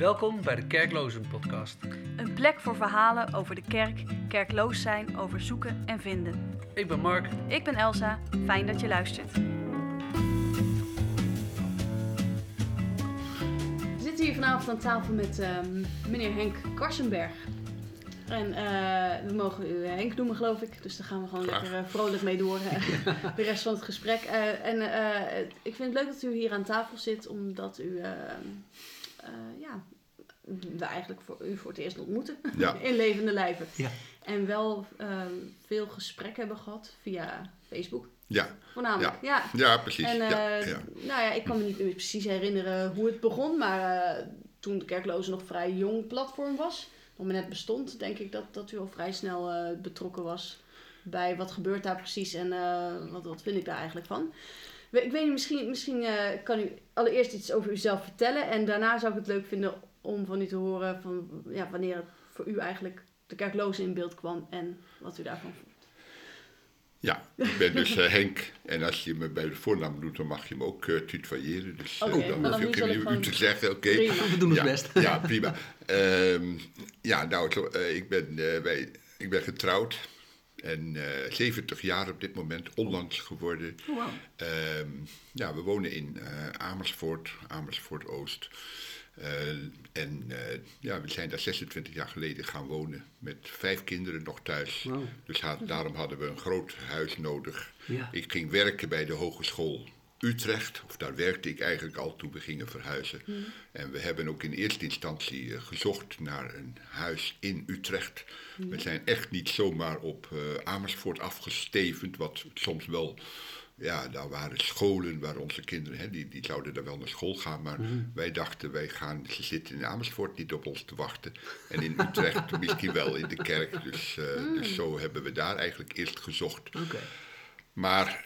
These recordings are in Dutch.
Welkom bij de Kerklozen Podcast. Een plek voor verhalen over de kerk, kerkloos zijn, over zoeken en vinden. Ik ben Mark. Ik ben Elsa, fijn dat je luistert. We zitten hier vanavond aan tafel met ehm, meneer Henk Karsenberg. En eh, we mogen u Henk noemen, geloof ik. Dus daar gaan we gewoon Graag. lekker eh, vrolijk mee door. eh, de rest van het gesprek. Eh, en eh, ik vind het leuk dat u hier aan tafel zit, omdat u, eh, eh, ja, we eigenlijk voor u voor het eerst ontmoeten. Ja. In levende lijven. Ja. En wel eh, veel gesprekken hebben gehad via Facebook. Ja, Voornamelijk, ja. ja precies. En ja, eh, ja. nou ja, ik kan me niet meer precies herinneren hoe het begon, maar eh, toen de Kerkloze nog vrij jong platform was, nog maar net bestond, denk ik dat, dat u al vrij snel eh, betrokken was bij wat gebeurt daar precies en eh, wat, wat vind ik daar eigenlijk van. Ik weet niet, misschien, misschien eh, kan u allereerst iets over uzelf vertellen en daarna zou ik het leuk vinden om van u te horen van ja, wanneer het voor u eigenlijk de Kerkloze in beeld kwam en wat u daarvan vond. ja, ik ben dus eh, Henk. En als je me bij de voornaam doet, dan mag je me ook eh tutoyeren. Dus eh, Oké, dan hoef je ook u gewoon- te zeggen. Oké. Prima. We doen ons ja, best. Ja, prima. Ehm, ja, nou, zo, ik, ben, eh, bij, ik ben getrouwd. En eh 70 jaar op dit moment, onlangs geworden. Oh, wow. Ehm, ja, we wonen in eh, Amersfoort, Amersfoort Oost. Eh, en eh, ja, we zijn daar 26 jaar geleden gaan wonen met vijf kinderen nog thuis. Wow. Dus daarom hadden we een groot huis nodig. Ja. Ik ging werken bij de Hogeschool Utrecht, of daar werkte ik eigenlijk al toen we gingen verhuizen. En we hebben ook in eerste instantie eh, gezocht naar een huis in Utrecht. We zijn echt niet zomaar op eh, Amersfoort afgestevend, wat soms wel ja, daar waren scholen waar onze kinderen, hè, die, die zouden daar wel naar school gaan. Maar wij dachten, wij gaan, ze zitten in Amersfoort niet op ons te wachten. En in Utrecht misschien wel in de kerk. Dus, eh, dus zo hebben we daar eigenlijk eerst gezocht. Maar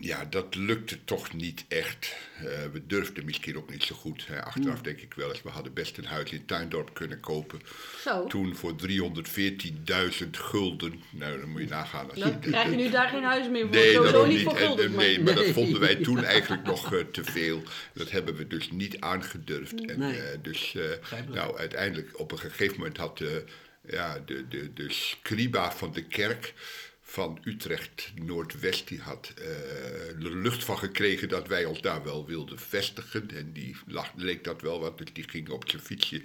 ja, dat lukte toch niet echt. Eh, we durfden misschien ook niet zo goed. Hè. Achteraf denk ik wel eens, we hadden best een huis in Tuindorp kunnen kopen. Zo. Toen voor 314.000 gulden. Nou, dan moet je nagaan. Als Dan je, krijg je nu daar geen huis meer voor. Nee, Sowieso daarom niet voor gulden. en nee, maar dat vonden wij toen eigenlijk nog eh, te veel. Dat hebben we dus niet aangedurfd. En, Nee. eh, dus eh, nou, uiteindelijk op een gegeven moment had ja, de, de, de scriba van de kerk van Utrecht Noordwest, die had eh, er lucht van gekregen dat wij ons daar wel wilden vestigen. En die lag, leek dat wel wat, dus die ging op zijn fietsje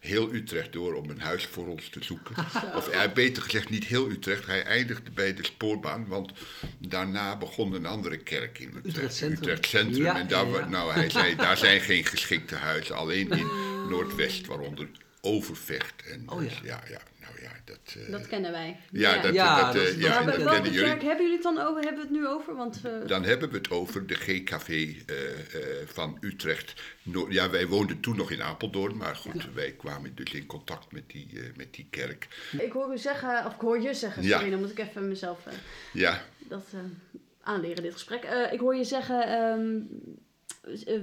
heel Utrecht door om een huis voor ons te zoeken. Of eh, beter gezegd, niet heel Utrecht. Hij eindigde bij de spoorbaan, want daarna begon een andere kerk in Utrecht. Utrecht Centrum. Utrecht Centrum. Ja, en daar, ja. Nou, hij zei, daar zijn geen geschikte huizen, alleen in Noordwest, waaronder Overvecht. En, Oh ja. dus ja, ja, ja, dat... eh, Dat kennen wij. ja, dat, Ja, dat, eh, dat ja, dat Maar dat welke kennen jullie. kerk hebben jullie het dan over? Hebben we het nu over? Want eh, Dan hebben we het over de GKV eh, eh, van Utrecht. No- ja, wij woonden toen nog in Apeldoorn, maar goed, wij kwamen dus in contact met die, eh, met die kerk. ik hoor u zeggen, of ik hoor je zeggen, Ja. sorry, dan moet ik even mezelf eh, Ja, dat eh, aanleren, dit gesprek. Eh, ik hoor je zeggen, ehm, eh,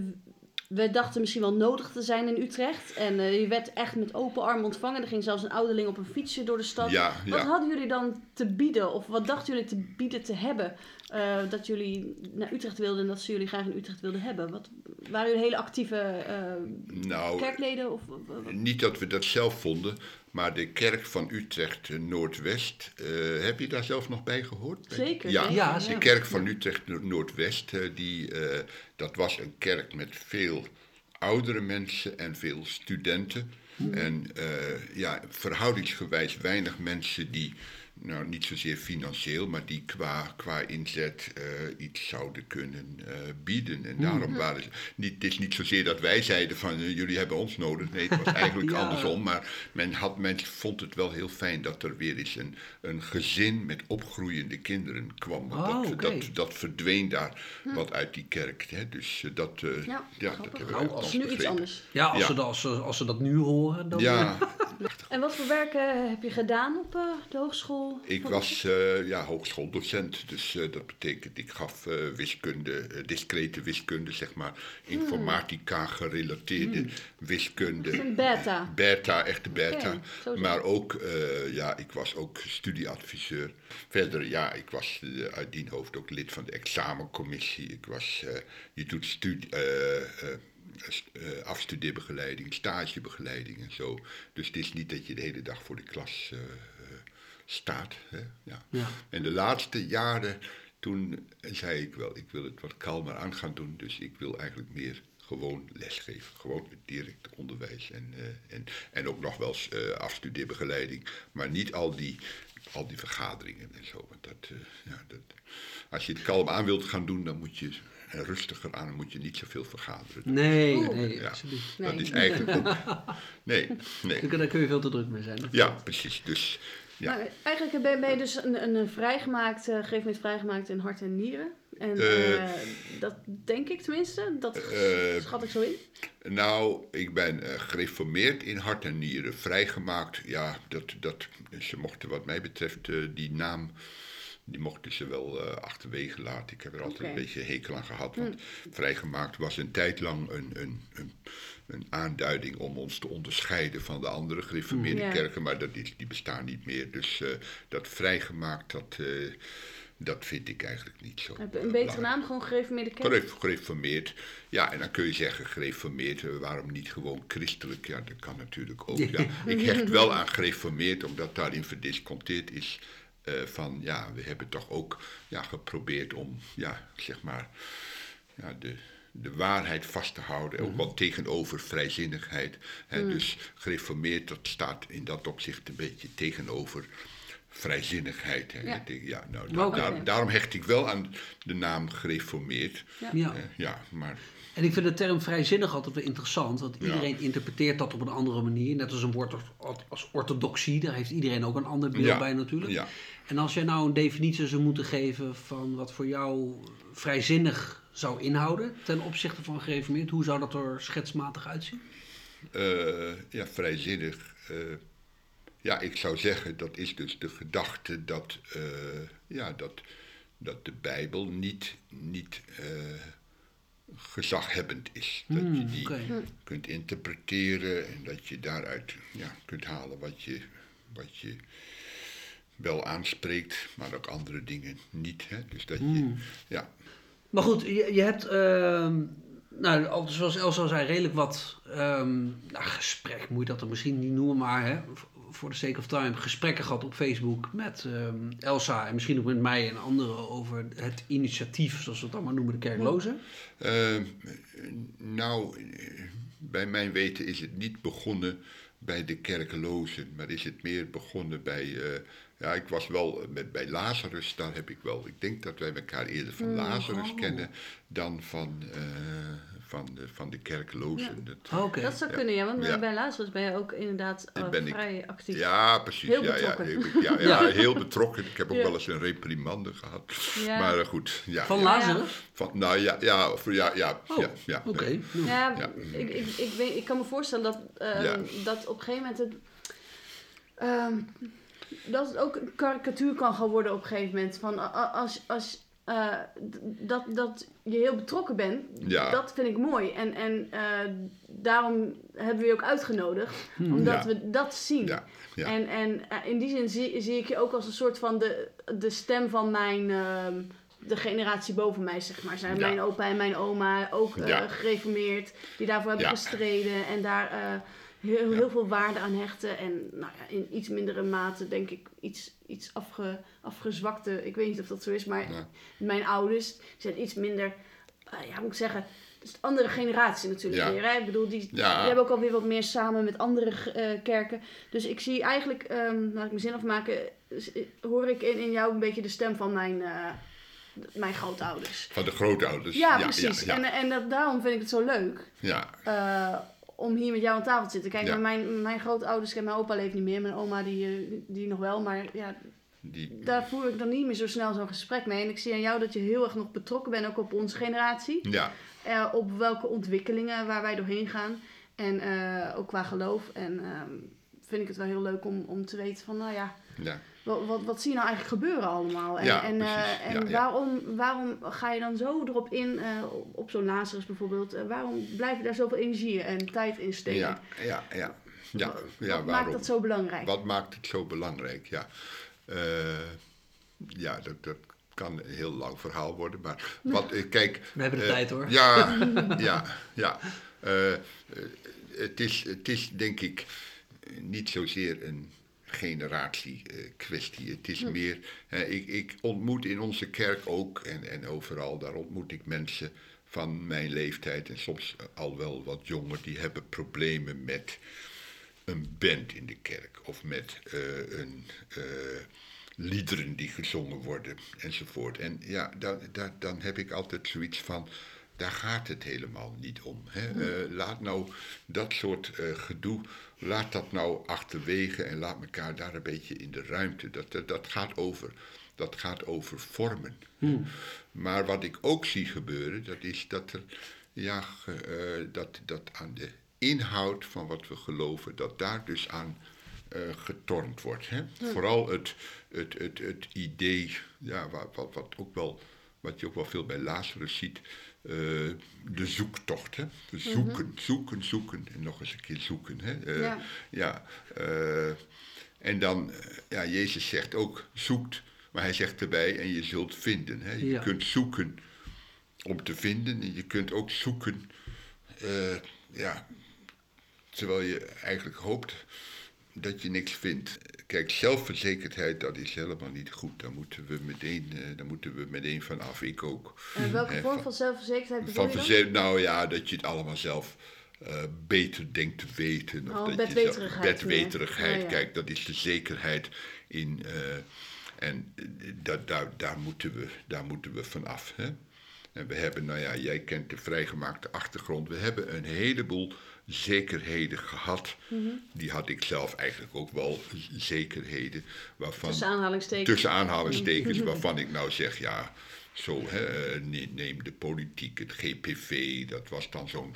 we dachten misschien wel nodig te zijn in Utrecht. En eh, je werd echt met open armen ontvangen. Er ging zelfs een ouderling op een fietsje door de stad. Ja, Wat ja. hadden jullie dan te bieden? Of wat dachten jullie te bieden te hebben? eh, dat jullie naar Utrecht wilden en dat ze jullie graag in Utrecht wilden hebben. Wat, waren jullie hele actieve eh, nou, kerkleden? Of- niet dat we dat zelf vonden, maar de kerk van Utrecht Noordwest, eh, heb je daar zelf nog bij gehoord? Zeker, Ja, Ja, de kerk van Utrecht No- Noordwest, eh, die, eh, dat was een kerk met veel oudere mensen en veel studenten. En eh, ja, verhoudingsgewijs weinig mensen die, nou niet zozeer financieel, maar die qua, qua inzet eh, iets zouden kunnen eh, bieden. En daarom waren ze, niet, het is niet zozeer dat wij zeiden van eh, jullie hebben ons nodig. Nee, het was eigenlijk Ja. andersom. Maar men, had, men vond het wel heel fijn dat er weer eens een, een gezin met opgroeiende kinderen kwam. Want Oh, dat, dat, dat verdween daar wat uit die kerk. Hè? Dus dat, eh, Ja, ja, dat hebben we Nou, als nu iets anders. Ja, als, Ja. Ze, dat- als, ze, als ze dat nu horen, dan... Ja, En wat voor werken heb je gedaan op eh, de hogeschool? Ik was eh, ja, hogeschooldocent. Dus eh, dat betekent, ik gaf eh, wiskunde, discrete wiskunde, zeg maar. Informatica gerelateerde wiskunde. Een beta. Beta, echte beta. Maar ook, ja, ik was ook studieadviseur. Verder, ja, ik was uit die hoofd ook lid van de examencommissie. Ik was, je doet studie, eh, afstudeerbegeleiding, stagebegeleiding en zo. Dus het is niet dat je de hele dag voor de klas staat. Hè? Ja. Ja. En de laatste jaren, toen zei ik wel, ik wil het wat kalmer aan gaan doen. Dus ik wil eigenlijk meer gewoon lesgeven. Gewoon het direct onderwijs. En, eh, en, en ook nog wel eens eh, afstudeerbegeleiding. Maar niet al die, al die vergaderingen en zo. Want dat, eh, ja, dat, als je het kalm aan wilt gaan doen, dan moet je er rustiger aan. Dan moet je niet zoveel vergaderen. Nee, nee, Ja. alsjeblieft. Dat Nee. is eigenlijk ook... Nee, nee. Daar kun je veel te druk mee zijn. Ja, precies. Dus ja. Maar eigenlijk ben ben je dus een, een vrijgemaakt, eh gegeven moment vrijgemaakt in hart en nieren. En Eh. eh, dat denk ik tenminste, dat Eh, schat ik zo in. Nou, ik ben gereformeerd in hart en nieren. Vrijgemaakt, ja, dat, dat, ze mochten wat mij betreft die naam, die mochten ze wel eh, achterwege laten. Ik heb er altijd een beetje hekel aan gehad. Want vrijgemaakt was een tijd lang een, een, een, een aanduiding om ons te onderscheiden van de andere gereformeerde kerken. Maar dat is, die bestaan niet meer. Dus eh, dat vrijgemaakt, dat, eh, dat vind ik eigenlijk niet zo. Een betere belangrijk. naam, gewoon gereformeerde kerk? Geref- Gereformeerd. Ja, en dan kun je zeggen gereformeerd. Waarom niet gewoon christelijk? Ja, dat kan natuurlijk ook. Ja. Ik hecht wel aan gereformeerd, omdat daarin verdisconteerd is. Eh, van ja, we hebben toch ook ja, geprobeerd om, ja, zeg maar, ja, de, de waarheid vast te houden. Ook wel tegenover vrijzinnigheid. Hè, Dus gereformeerd, dat staat in dat opzicht een beetje tegenover vrijzinnigheid. Hè. Ja. Ja, nou, da- daar- daarom hecht ik wel aan de naam gereformeerd. Ja. Ja, maar En ik vind de term vrijzinnig altijd wel interessant, want iedereen interpreteert dat op een andere manier. Net als een woord als- orthodoxie, daar heeft iedereen ook een ander beeld Ja. bij natuurlijk. ja. En als jij nou een definitie zou moeten geven van wat voor jou vrijzinnig zou inhouden ten opzichte van gereformeerd, hoe zou dat er schetsmatig uitzien? Eh, ja, vrijzinnig. eh, ja, ik zou zeggen, dat is dus de gedachte dat, eh, ja, dat, dat de Bijbel niet, niet gezaghebbend is. Dat je Hmm, die oké. kunt interpreteren en dat je daaruit ja, kunt halen wat je, wat je wel aanspreekt, maar ook andere dingen niet. Hè? Dus dat je, Hmm. ja, Maar goed, je, je hebt, ehm, nou, al- zoals Elsa zei, redelijk wat ehm, nou, gesprek, moet je dat er misschien niet noemen, maar hè, voor de sake of time, gesprekken gehad op Facebook met ehm, Elsa en misschien ook met mij en anderen over het initiatief, zoals we het allemaal noemen, de kerklozen. Eh, nou, eh, bij mijn weten is het niet begonnen bij de kerkelozen, maar is het meer begonnen bij. eh, ja, ik was wel met, bij Lazarus, daar heb ik wel. Ik denk dat wij elkaar eerder van Lazarus oh. kennen dan van, eh, van, de, van de kerkelozen. Dat- Ah. Dat zou Ja. kunnen, ja, want Ja. bij Lazarus ben je ook inderdaad eh, ben ik. vrij actief. ja, precies. Heel ja, ja, betrokken. ik- ja, ja, Ja. heel betrokken. Ik heb ook Ja. wel eens een reprimande gehad. Ja. Maar eh, goed, ja. Van ja. Lazarus? Van, nou ja, ja, ja, ja, Oh, ja, ja. oké. Ja, Ja. Ik, ik, ik, weet, ik kan me voorstellen dat, ehm, Ja. dat op een gegeven moment het, ehm, dat het ook een karikatuur kan gaan worden op een gegeven moment. Van als, als, eh, dat, dat je heel betrokken bent, Ja. dat vind ik mooi. En, en eh, daarom hebben we je ook uitgenodigd, omdat Ja. we dat zien. Ja, ja. En, en eh, in die zin zie, zie ik je ook als een soort van de, de stem van mijn, ehm, de generatie boven mij, zeg maar. Zijn Ja. mijn opa en mijn oma ook eh, Ja. gereformeerd, die daarvoor hebben Ja. gestreden en daar eh, heel, heel veel waarde aan hechten. En nou ja, in iets mindere mate denk ik iets, iets afge, afgezwakte, ik weet niet of dat zo is, maar Ja. mijn ouders zijn iets minder, eh, ja, moet ik zeggen... Een andere generatie natuurlijk Ja. weer. Hè? Ik bedoel, die, die hebben ook alweer wat meer samen met andere eh, kerken. Dus ik zie eigenlijk, ehm laat ik mijn zin afmaken, s- hoor ik in, in jou een beetje de stem van mijn, eh, mijn grootouders. Van de grootouders. Ja, precies. Ja, En, ja, en dat, daarom vind ik het zo leuk ja. eh, om hier met jou aan tafel te zitten. Kijk, Ja. mijn, mijn grootouders, kijk, mijn opa leeft niet meer, mijn oma die, eh, die nog wel, maar ja, Die, daar voer ik dan niet meer zo snel zo'n gesprek mee. En ik zie aan jou dat je heel erg nog betrokken bent, ook op onze generatie. ja, Eh, op welke ontwikkelingen waar wij doorheen gaan. En eh, ook qua geloof. En ehm, vind ik het wel heel leuk om, om te weten van, nou ja, ja. Wat, wat, wat zie je nou eigenlijk gebeuren allemaal? En, Ja, en, eh, en Ja, ja. Waarom, waarom ga je dan zo erop in, eh, op, zo'n Lazarus bijvoorbeeld, eh, waarom blijf je daar zoveel energie en tijd in steken? Ja, ja, ja. ja, Wat ja maakt waarom? dat zo belangrijk? Wat maakt het zo belangrijk? Ja, Eh, ja dat, dat kan een heel lang verhaal worden. Maar wat, kijk. We hebben de tijd, hoor. Ja, ja, ja. Het, is, het is denk ik niet zozeer een generatiekwestie. het is meer, ik, ik ontmoet in onze kerk ook en, en overal, daar ontmoet ik mensen van mijn leeftijd en soms al wel wat jonger, die hebben problemen met een band in de kerk of met uh, een, uh, liederen die gezongen worden enzovoort. En ja, dan, dan, dan heb ik altijd zoiets van, daar gaat het helemaal niet om. Hè? Uh, laat nou dat soort gedoe, laat dat nou achterwege en laat elkaar daar een beetje in de ruimte. Dat, dat, dat gaat over dat gaat over vormen. Hmm. Maar wat ik ook zie gebeuren, dat is dat er ja, uh, dat, dat aan de inhoud van wat we geloven, dat daar dus aan uh, getornd wordt. Hè? Vooral het, het, het, het idee, ja, wat, wat, wat, ook wel, wat je ook wel veel bij Lazarus ziet, uh, de zoektocht. Hè? Mhm. zoeken, zoeken, zoeken en nog eens een keer zoeken. Hè? Uh, ja. ja en dan, ja, Jezus zegt ook, zoekt, maar hij zegt erbij, en je zult vinden. Hè? Je ja. kunt zoeken om te vinden en je kunt ook zoeken, ja, Terwijl je eigenlijk hoopt dat je niks vindt. Kijk, zelfverzekerdheid, dat is helemaal niet goed. Daar moeten we meteen, uh, daar moeten we meteen van af. Ik ook. En welke vorm van, van zelfverzekerdheid bedoel van je dan? Nou ja, dat je het allemaal zelf uh, beter denkt te weten. Of oh, dat bedweterigheid. Je bedweterigheid, kijk, dat is de zekerheid in... Uh, en dat, daar, daar, moeten we, daar moeten we van af. Hè? En we hebben, nou ja, jij kent de vrijgemaakte achtergrond. We hebben een heleboel zekerheden gehad. Mhm. Die had ik zelf eigenlijk ook wel zekerheden. Waarvan, tussen aanhalingstekens. Tussen aanhalingstekens, waarvan ik nou zeg, ja, zo, hè, neem de politiek, het GPV, dat was dan zo'n.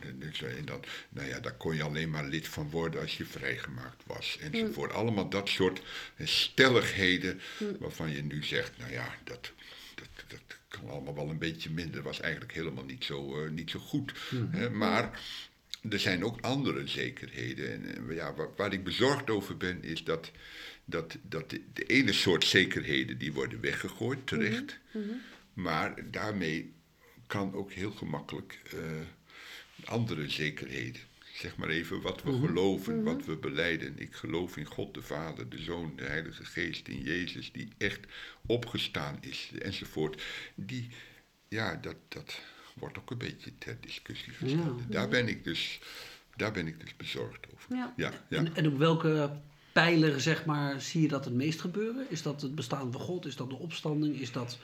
En dan, nou ja, daar kon je alleen maar lid van worden als je vrijgemaakt was. Enzovoort. Mm. Allemaal dat soort stelligheden mm. waarvan je nu zegt, nou ja, dat, dat, dat kan allemaal wel een beetje minder. was eigenlijk helemaal niet zo, uh, niet zo goed. Mm. Hè, maar er zijn ook andere zekerheden. En ja, waar, waar, ik bezorgd over ben, is dat, dat, dat de, ene soort zekerheden die worden weggegooid, terecht. Mhm, mhm. Maar daarmee kan ook heel gemakkelijk uh, andere zekerheden. Zeg maar even wat we mhm, geloven, wat we beleiden. Ik geloof in God de Vader, de Zoon, de Heilige Geest, in Jezus, die echt opgestaan is, enzovoort. Die, ja, dat, dat, wordt ook een beetje ter discussie gesteld. Daar, ben ik dus, daar ben ik dus bezorgd over. Ja. Ja, En, en, op welke pijler zeg maar, zie je dat het meest gebeuren? Is dat het bestaan van God? Is dat de opstanding? Is dat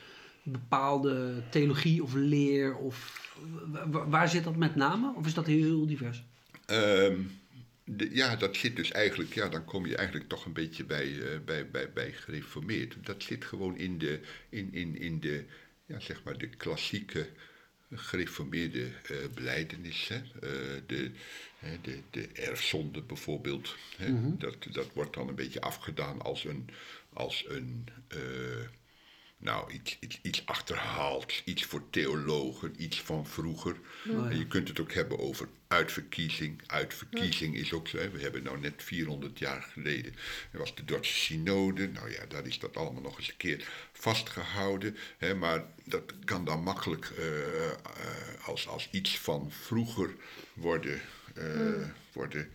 bepaalde theologie of leer? Of, waar zit dat met name? Of is dat heel divers? Um, ja, dat zit dus eigenlijk, ja, dan kom je eigenlijk toch een beetje bij, uh, bij, bij, bij gereformeerd. Dat zit gewoon in de, in, in, in de, ja, zeg maar de klassieke gereformeerde uh, beleidenis. Hè? Uh, de, de, de erfzonde bijvoorbeeld. Hè? Mm -hmm. dat, dat wordt dan een beetje afgedaan als een, als een uh, nou, iets, iets, iets achterhaald, iets voor theologen, iets van vroeger. Je kunt het ook hebben over uitverkiezing. Uitverkiezing is ook zo. Hè. We hebben nou net 400 jaar geleden, er was de Duitse synode. Nou ja, daar is dat allemaal nog eens een keer vastgehouden. Hè, maar dat kan dan makkelijk uh, uh, als, als iets van vroeger worden, uh, worden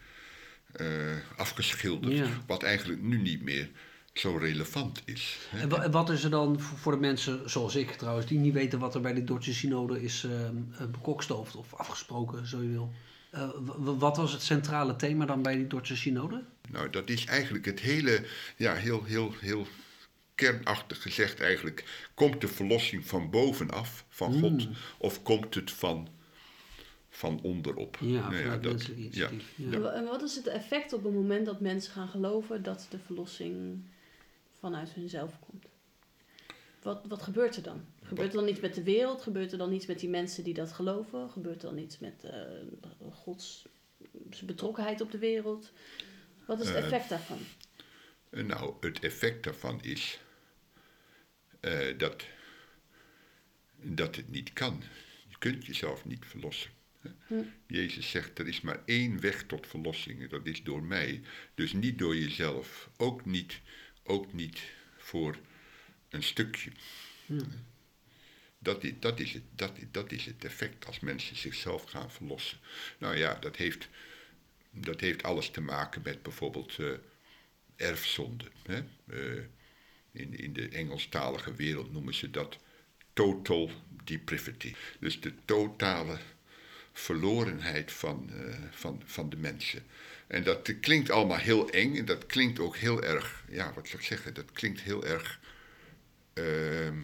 afgeschilderd. Wat eigenlijk nu niet meer zo relevant is. En wat is er dan voor de mensen zoals ik trouwens, die niet weten wat er bij de Duitse synode is uh, bekokstoofd of afgesproken, zo je wil? Uh, wat was het centrale thema dan bij die Duitse synode? Nou, dat is eigenlijk het hele, ja, heel, heel, heel kernachtig gezegd eigenlijk. Komt de verlossing van bovenaf, van hmm. God, of komt het van van onderop. Ja, nou ja, dat, ja, ja. En wat is het effect op het moment dat mensen gaan geloven dat de verlossing vanuit hunzelf komt. Wat, wat gebeurt er dan? Gebeurt er dan iets met de wereld? Gebeurt er dan iets met die mensen die dat geloven? Gebeurt er dan iets met uh, Gods betrokkenheid op de wereld? Wat is het eh, effect daarvan? Uh, nou, het effect daarvan is dat, dat het niet kan. Je kunt jezelf niet verlossen. Hm. Jezus zegt, er is maar één weg tot verlossing, dat is door mij. Dus niet door jezelf, ook niet ook niet voor een stukje. Dat, i- dat, is het, dat, dat is het effect als mensen zichzelf gaan verlossen. Nou ja, dat heeft, dat heeft alles te maken met bijvoorbeeld eh, erfzonde. Hè? Eh, in, in de Engelstalige wereld noemen ze dat total depravity. Dus de totale verlorenheid van, eh, van, van de mensen. En dat klinkt allemaal heel eng en dat klinkt ook heel erg, ja, wat zou ik zeggen, dat klinkt heel erg. ehm,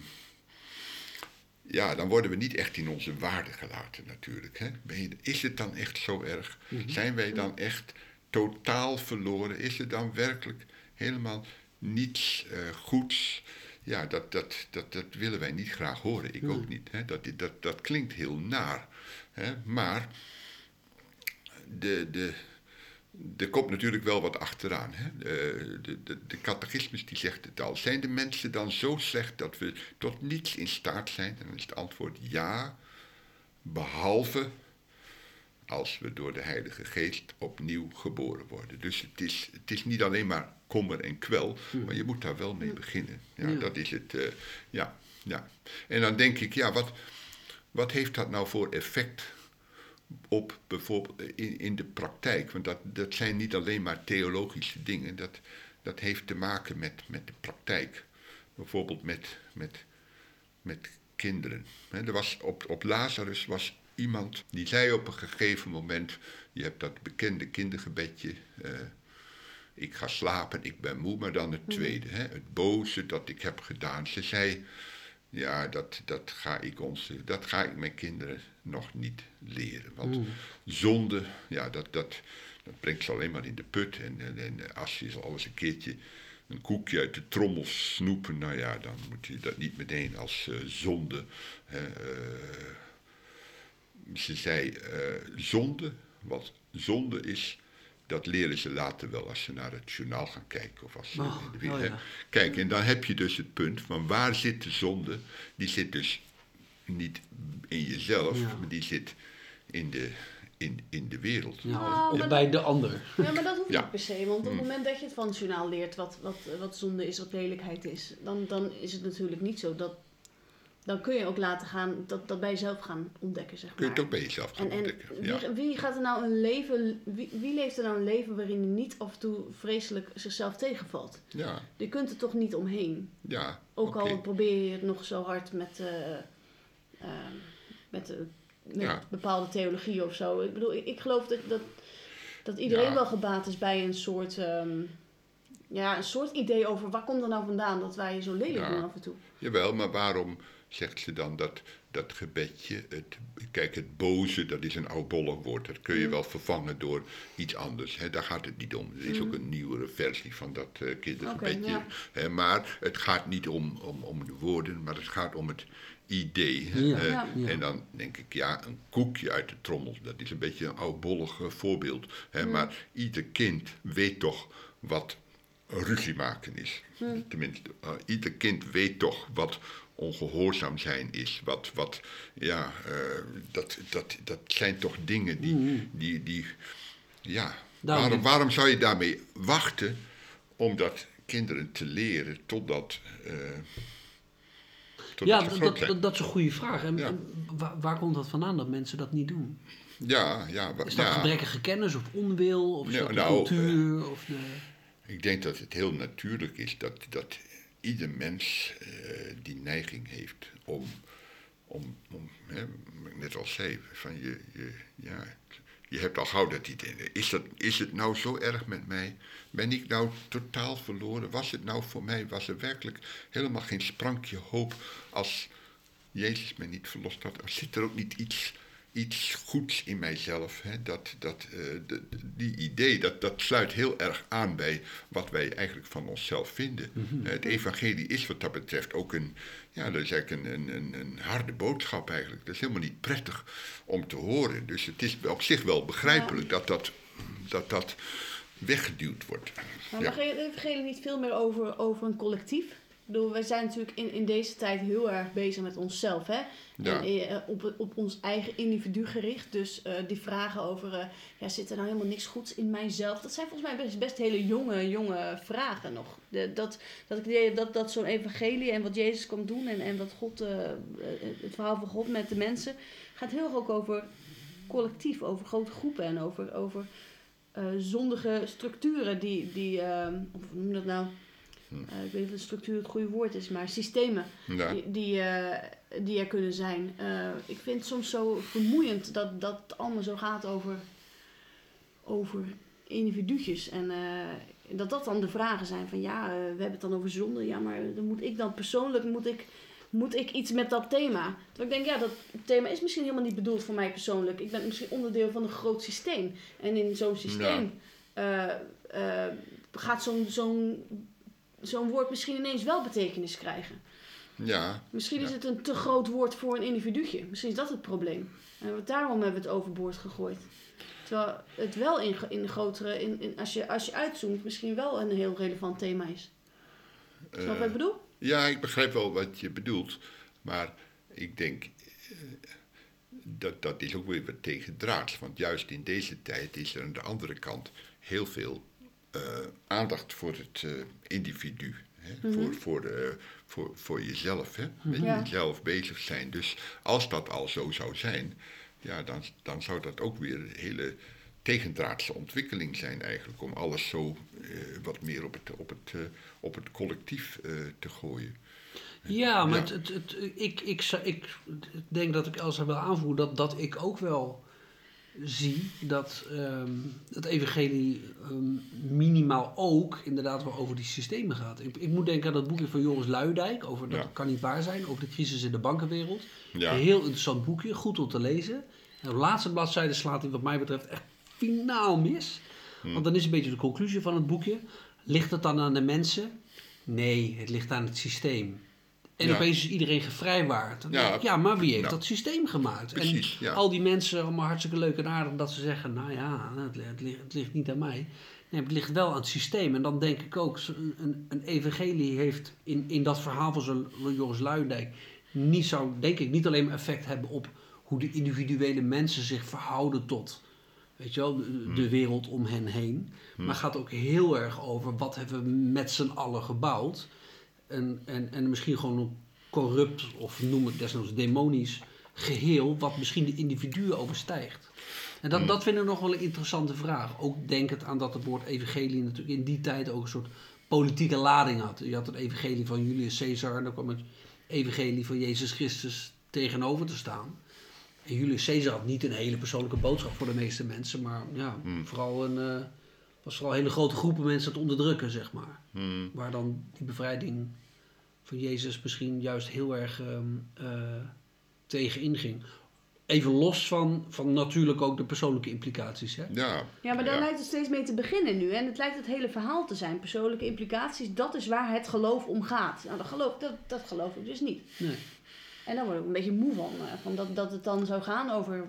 ja, dan worden we niet echt in onze waarde gelaten natuurlijk. Hè? Ben je- Is het dan echt zo erg? Zijn wij dan echt totaal verloren? Is er dan werkelijk helemaal niets eh, goeds? Ja, dat, dat, dat, dat willen wij niet graag horen. Ik ook niet. Hè? Dat, dat, dat klinkt heel naar. Hè? Maar de, de, er komt natuurlijk wel wat achteraan. Hè? De, de, de, de catechismus die zegt het al. Zijn de mensen dan zo slecht dat we tot niets in staat zijn? En dan is het antwoord ja, behalve als we door de Heilige Geest opnieuw geboren worden. Dus het is, het is niet alleen maar kommer en kwel, maar je moet daar wel mee beginnen. Ja, Ja. Dat is het. eh, ja, ja. En dan denk ik, ja, wat, wat heeft dat nou voor effect op bijvoorbeeld in, in de praktijk? Want dat, dat zijn niet alleen maar theologische dingen, dat, dat heeft te maken met, met de praktijk. Bijvoorbeeld met, met, met kinderen. Er was op, op Lazarus was iemand die zei op een gegeven moment: Je hebt dat bekende kindergebedje. eh, ik ga slapen, ik ben moe, maar dan het tweede. Hè, het boze dat ik heb gedaan. Ze zei: Ja, dat, dat, ga ik ons, dat ga ik mijn kinderen nog niet leren. Want zonde, ja, dat, dat, dat brengt ze alleen maar in de put. En, en, en als je al eens een keertje een koekje uit de trommel snoepen, nou ja, dan moet je dat niet meteen als eh, zonde. hè, eh, ze zei eh, zonde, wat zonde is, dat leren ze later wel als ze naar het journaal gaan kijken. Of als ze Oh, in de wereld. oh hè. ja. Kijk, en dan heb je dus het punt van waar zit de zonde? Die zit dus niet in jezelf, Ja. maar die zit in de, in, in de wereld. Ja, Oh, of bij de ander. Ja, maar dat hoeft Ja. niet per se. Want op het moment dat je het van het journaal leert wat, wat, wat zonde is, wat lelijkheid is, dan, dan is het natuurlijk niet zo. Dat, dan kun je ook laten gaan, dat, dat bij jezelf gaan ontdekken, zeg maar. Kun je het ook bij jezelf gaan En, en ontdekken. wie, Ja. wie gaat er nou een leven, wie, wie leeft er nou een leven waarin hij niet af en toe vreselijk zichzelf tegenvalt? Ja, Je kunt er toch niet omheen. ja. Ook al probeer je het nog zo hard met, eh, eh, met, eh, met Ja. bepaalde theologieën of zo. Ik bedoel, ik, ik geloof dat, dat, dat iedereen Ja. wel gebaat is bij een soort, ehm, ja, een soort idee over waar komt er nou vandaan dat wij zo lelijk Ja. doen af en toe. Jawel, maar waarom zegt ze dan dat, dat gebedje, het, kijk het boze, dat is een oudbollig woord, dat kun je wel vervangen door iets anders. Hè? Daar gaat het niet om. Er is ook een nieuwere versie van dat eh, kindergebedje. Ja. Hè? Maar het gaat niet om, om, om de woorden, maar het gaat om het idee. Ja, Eh, ja. Ja. En dan denk ik, ja, een koekje uit de trommel, dat is een beetje een oudbollig eh, voorbeeld. Hè? Maar ieder kind weet toch wat ruzie maken is. Tenminste, eh, ieder kind weet toch wat ongehoorzaam zijn is. Wat, wat ja, eh, dat, dat, dat zijn toch dingen die, die, die ja. Daarom- Waarom, waarom zou je daarmee wachten om dat kinderen te leren totdat, eh Ja, dat, dat, dat, dat is een goede vraag. En, Ja. en waar, waar komt dat vandaan dat mensen dat niet doen? Ja, ja, Is dat ja. gebrekkige kennis of onwil? Of is Ja, dat de nou, cultuur? Of de... Ik denk dat het heel natuurlijk is dat, dat ieder mens eh, die neiging heeft om, om, om hè, net al zei, van je, je, ja, je hebt al gauw dat idee. Is, dat, is het nou zo erg met mij? Ben ik nou totaal verloren? Was het nou voor mij, was er werkelijk helemaal geen sprankje hoop als Jezus mij niet verlost had? Zit er ook niet iets, iets goeds in mijzelf? Hè? Dat, dat, eh, de- die idee, dat, dat sluit heel erg aan bij wat wij eigenlijk van onszelf vinden. Eh, Het evangelie is wat dat betreft ook een, ja, dat is eigenlijk een, een, een, een harde boodschap eigenlijk. Dat is helemaal niet prettig om te horen. Dus het is op zich wel begrijpelijk dat dat, dat, dat weggeduwd wordt. Maar Ja. mag de evangelie niet veel meer over, over een collectief? Bedoel, wij zijn natuurlijk in, in deze tijd heel erg bezig met onszelf, hè? Ja. En eh, op, op ons eigen individu gericht. Dus eh, die vragen over, eh, ja, zit er nou helemaal niks goeds in mijzelf? Dat zijn volgens mij best, best hele jonge, jonge vragen nog. De, dat, dat, ik idee heb dat, dat zo'n evangelie en wat Jezus komt doen en, en wat God, het verhaal van God met de mensen, gaat heel erg ook over collectief, over grote groepen en over, over zondige structuren die, die hoe noem je dat nou? Eh, ik weet niet of structuur het goede woord is, maar systemen Ja. die, die, eh, die er kunnen zijn. Eh, ik vind het soms zo vermoeiend dat, dat het allemaal zo gaat over, over individuutjes. En dat dat dan de vragen zijn van ja, we hebben het dan over zonde. Ja, maar dan moet ik dan persoonlijk, moet ik, moet ik iets met dat thema? Terwijl ik denk, ja, dat thema is misschien helemaal niet bedoeld voor mij persoonlijk. Ik ben misschien onderdeel van een groot systeem. En in zo'n systeem gaat zo'n zo'n zo'n woord misschien ineens wel betekenis krijgen. Ja, Misschien is Ja. het een te groot woord voor een individuutje. Misschien is dat het probleem. En we- daarom hebben we het overboord gegooid. Terwijl het wel in, in grotere, in, in, als, je, als je uitzoomt, misschien wel een heel relevant thema is. Snap je wat eh, ik bedoel? ja, ik begrijp wel wat je bedoelt. Maar ik denk, eh, dat, dat is ook weer wat tegendraads. Want juist in deze tijd is er aan de andere kant heel veel eh, aandacht voor het eh, individu. Hè? voor, voor, eh, voor, voor jezelf, hè? met Ja. jezelf bezig zijn. Dus als dat al zo zou zijn, ja, dan, dan zou dat ook weer een hele tegendraadse ontwikkeling zijn eigenlijk. Om alles zo eh, wat meer op het, op het, eh, op het collectief eh, te gooien. Ja, maar Ja. Het, het, het- ik, ik, ik denk dat ik Elsa wil aanvoeren dat, dat ik ook wel zie dat ehm, het evangelie ehm, minimaal ook inderdaad wel over die systemen gaat. Ik, ik moet denken aan dat boekje van Joris Luidijk, over dat Ja. kan niet waar zijn, over de crisis in de bankenwereld. Ja. Een heel interessant boekje, goed om te lezen. En op de laatste bladzijde slaat hij wat mij betreft echt finaal mis. Want dan is een beetje de conclusie van het boekje. Ligt het dan aan de mensen? Nee, het ligt aan het systeem. En Ja. opeens is iedereen gevrijwaard. Dan Ja. denk ik, ja, maar wie heeft Ja. dat systeem gemaakt? Precies, en al die mensen, allemaal hartstikke leuk en aardig, dat ze zeggen, nou ja, het, het, ligt, het ligt niet aan mij. Nee, het ligt wel aan het systeem. En dan denk ik ook, een, een evangelie heeft in, in dat verhaal van zo'n Joris Luijendijk niet zou, denk ik, niet alleen maar effect hebben op hoe de individuele mensen zich verhouden tot weet je wel, de, de wereld om hen heen. Maar gaat ook heel erg over wat hebben we met z'n allen gebouwd. En, en, en misschien gewoon een corrupt of noem het desnoods demonisch geheel, wat misschien de individuen overstijgt. En dat, dat vind ik nog wel een interessante vraag. Ook denkend aan dat het woord evangelie natuurlijk in die tijd ook een soort politieke lading had. Je had het evangelie van Julius Caesar en dan kwam het evangelie van Jezus Christus tegenover te staan. En Julius Caesar had niet een hele persoonlijke boodschap voor de meeste mensen, maar ja, vooral een, eh, was vooral hele grote groepen mensen aan het onderdrukken, zeg maar. Hmm. Waar dan die bevrijding Jezus misschien juist heel erg ehm, eh, tegen inging. Even los van, van natuurlijk ook de persoonlijke implicaties. Hè? Ja, Ja, maar daar ja. lijkt het steeds mee te beginnen nu. En het lijkt het hele verhaal te zijn. Persoonlijke implicaties, dat is waar het geloof om gaat. Nou, dat geloof, dat, dat geloof ik dus niet. Nee. En daar word ik een beetje moe van. eh, van dat, dat het dan zou gaan over...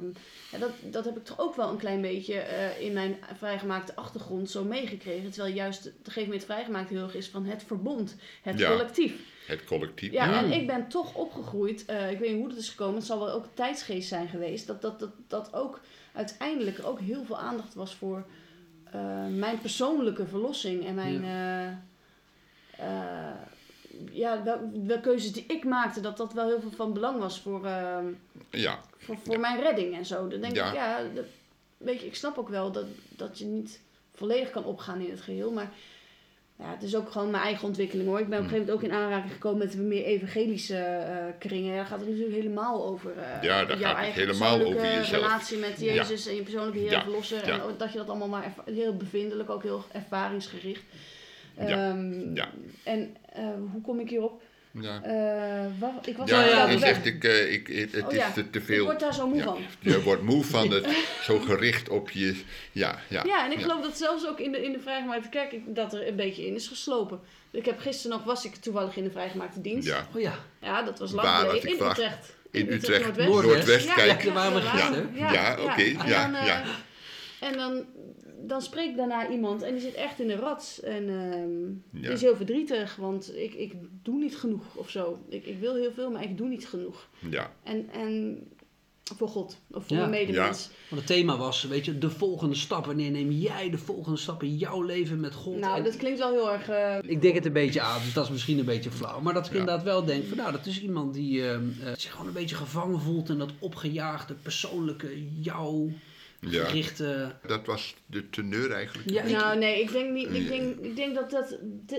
Ja, dat, dat heb ik toch ook wel een klein beetje eh, in mijn vrijgemaakte achtergrond zo meegekregen. Terwijl juist op een gegeven moment vrijgemaakt heel erg is van het verbond. Het Ja. collectief. Het collectief. Ja, Ja, en ik ben toch opgegroeid, eh, ik weet niet hoe dat is gekomen, het zal wel ook tijdsgeest zijn geweest, dat, dat, dat, dat ook uiteindelijk ook heel veel aandacht was voor eh, mijn persoonlijke verlossing en mijn, eh, eh, ja, wel keuzes die ik maakte, dat dat wel heel veel van belang was voor, eh, ja. voor, voor mijn redding en zo. Dan denk Ja. ik, ja, dat, weet je, ik snap ook wel dat, dat je niet volledig kan opgaan in het geheel, maar ja, het is ook gewoon mijn eigen ontwikkeling hoor. Ik ben op een gegeven moment ook in aanraking gekomen met meer evangelische eh, kringen. Daar gaat het natuurlijk helemaal over uh, Ja, daar jouw gaat het helemaal over jezelf. relatie met Jezus en je persoonlijke Heer en Ja. Verlosser. Ja. En dat je dat allemaal maar heel bevindelijk, ook heel ervaringsgericht. Ehm, Ja. En eh, hoe kom ik hierop? Ja, Eh, waar- ik was ja, ja, je weg. zegt, ik, eh, ik, het, het Oh is ja, te, te Ik veel. word daar zo moe ja. van. Je wordt moe van het zo gericht op je. Ja, ja. Ja, en ik geloof dat zelfs ook in de, in de vrijgemaakte kerk ik- dat er een beetje in is geslopen. Ik heb gisteren nog, was ik toevallig in de vrijgemaakte dienst. Ja, Ja, Oh ja, dat was lang geleden. ik In vraag- Utrecht. in Utrecht, Noordwest. Noordwest. Noordwest, Ja, kijk. daar gisteren. Ja, oké, En ja, dan, eh, ja. En dan, dan spreekt daarna iemand en die zit echt in de rats. En ehm Ja. die is heel verdrietig, want ik, ik doe niet genoeg of zo. Ik, ik wil heel veel, maar ik doe niet genoeg. Ja, En, en voor God of voor Ja. mijn medemens. Want het thema was, weet je, de volgende stap. Wanneer neem jij de volgende stap in jouw leven met God? Nou, En dat klinkt wel heel erg... eh, Ik denk het een beetje aan, dus dat is misschien een beetje flauw. Maar dat ik Ja. inderdaad wel denk van, nou, dat is iemand die eh, eh, zich gewoon een beetje gevangen voelt in dat opgejaagde, persoonlijke, jou ja. gerichte... Dat was de teneur eigenlijk. Ja, nou, nee, ik denk, niet, ik denk, ik denk dat dat...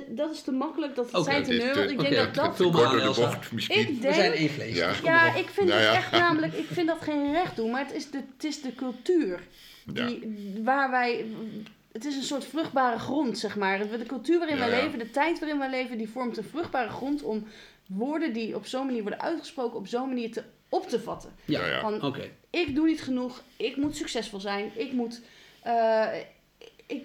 Dat is te makkelijk, dat het Oké, zijn is teneur. te- ik denk dat dat... te kort door de bocht misschien. Ik We denk... zijn één vlees. Ja. dus Ja, ik vind Nou het ja. echt namelijk, ik vind dat geen recht doen, maar het is de, het is de cultuur. Ja. Die, waar wij, het is een soort vruchtbare grond, zeg maar. De cultuur waarin Ja, wij ja. leven, de tijd waarin wij leven, die vormt een vruchtbare grond om woorden die op zo'n manier worden uitgesproken, op zo'n manier te, op te vatten. Ja, Ja. Van, ik doe niet genoeg, ik moet succesvol zijn, ik moet, eh, ik,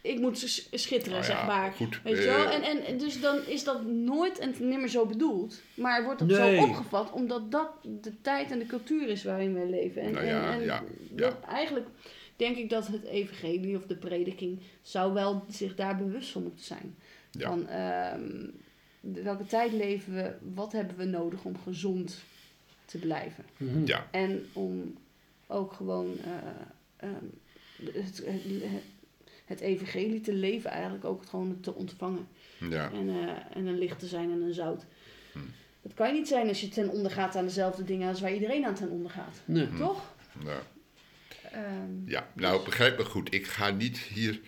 ik moet schitteren, Nou ja, zeg maar. goed, Weet je eh, wel? En, en en dus dan is dat nooit en nimmer zo bedoeld. Maar wordt dat Nee. zo opgevat omdat dat de tijd en de cultuur is waarin wij leven. En, Nou ja, en, en ja, dat eigenlijk denk ik dat het evangelie of de prediking zou wel zich daar bewust van moeten zijn. Van ehm, welke tijd leven we, wat hebben we nodig om gezond te blijven. Mhm. Ja, En om ook gewoon eh, ehm, het, het, het evangelie te leven, eigenlijk ook gewoon te ontvangen. ja. En, eh, en een licht te zijn en een zout. Hm. Dat kan je niet zijn als je ten onder gaat aan dezelfde dingen als waar iedereen aan ten onder gaat. Nee. Toch? ja. Ehm, Ja, nou begrijp me goed. Ik ga niet hier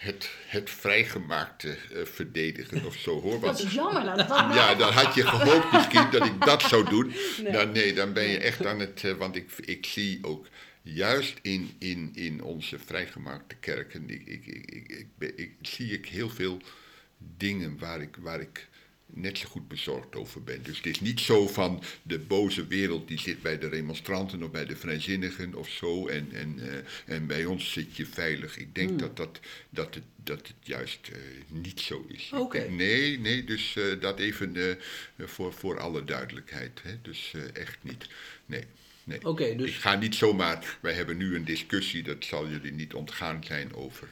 het, het vrijgemaakte eh, verdedigen of zo hoor. dat Want, is jammer. Nou, dat ja, dan had je gehoopt misschien dat ik dat zou doen. Nee. Dan, nee, dan ben je echt aan het... eh, want ik, ik zie ook juist in, in, in onze vrijgemaakte kerken... Ik, ik, ik, ik zie ik heel veel dingen waar ik... Waar ik net zo goed bezorgd over ben. Dus het is niet zo van de boze wereld die zit bij de remonstranten of bij de vrijzinnigen of zo en, en, eh, en bij ons zit je veilig. Ik denk dat, dat, dat, het, dat het juist eh, niet zo is. Oké. Nee, nee, dus eh, dat even voor, voor alle duidelijkheid. Hè? Dus echt niet. Nee. Nee. Oké, dus- Ik ga niet zomaar. Wij hebben nu een discussie, dat zal jullie niet ontgaan zijn, over,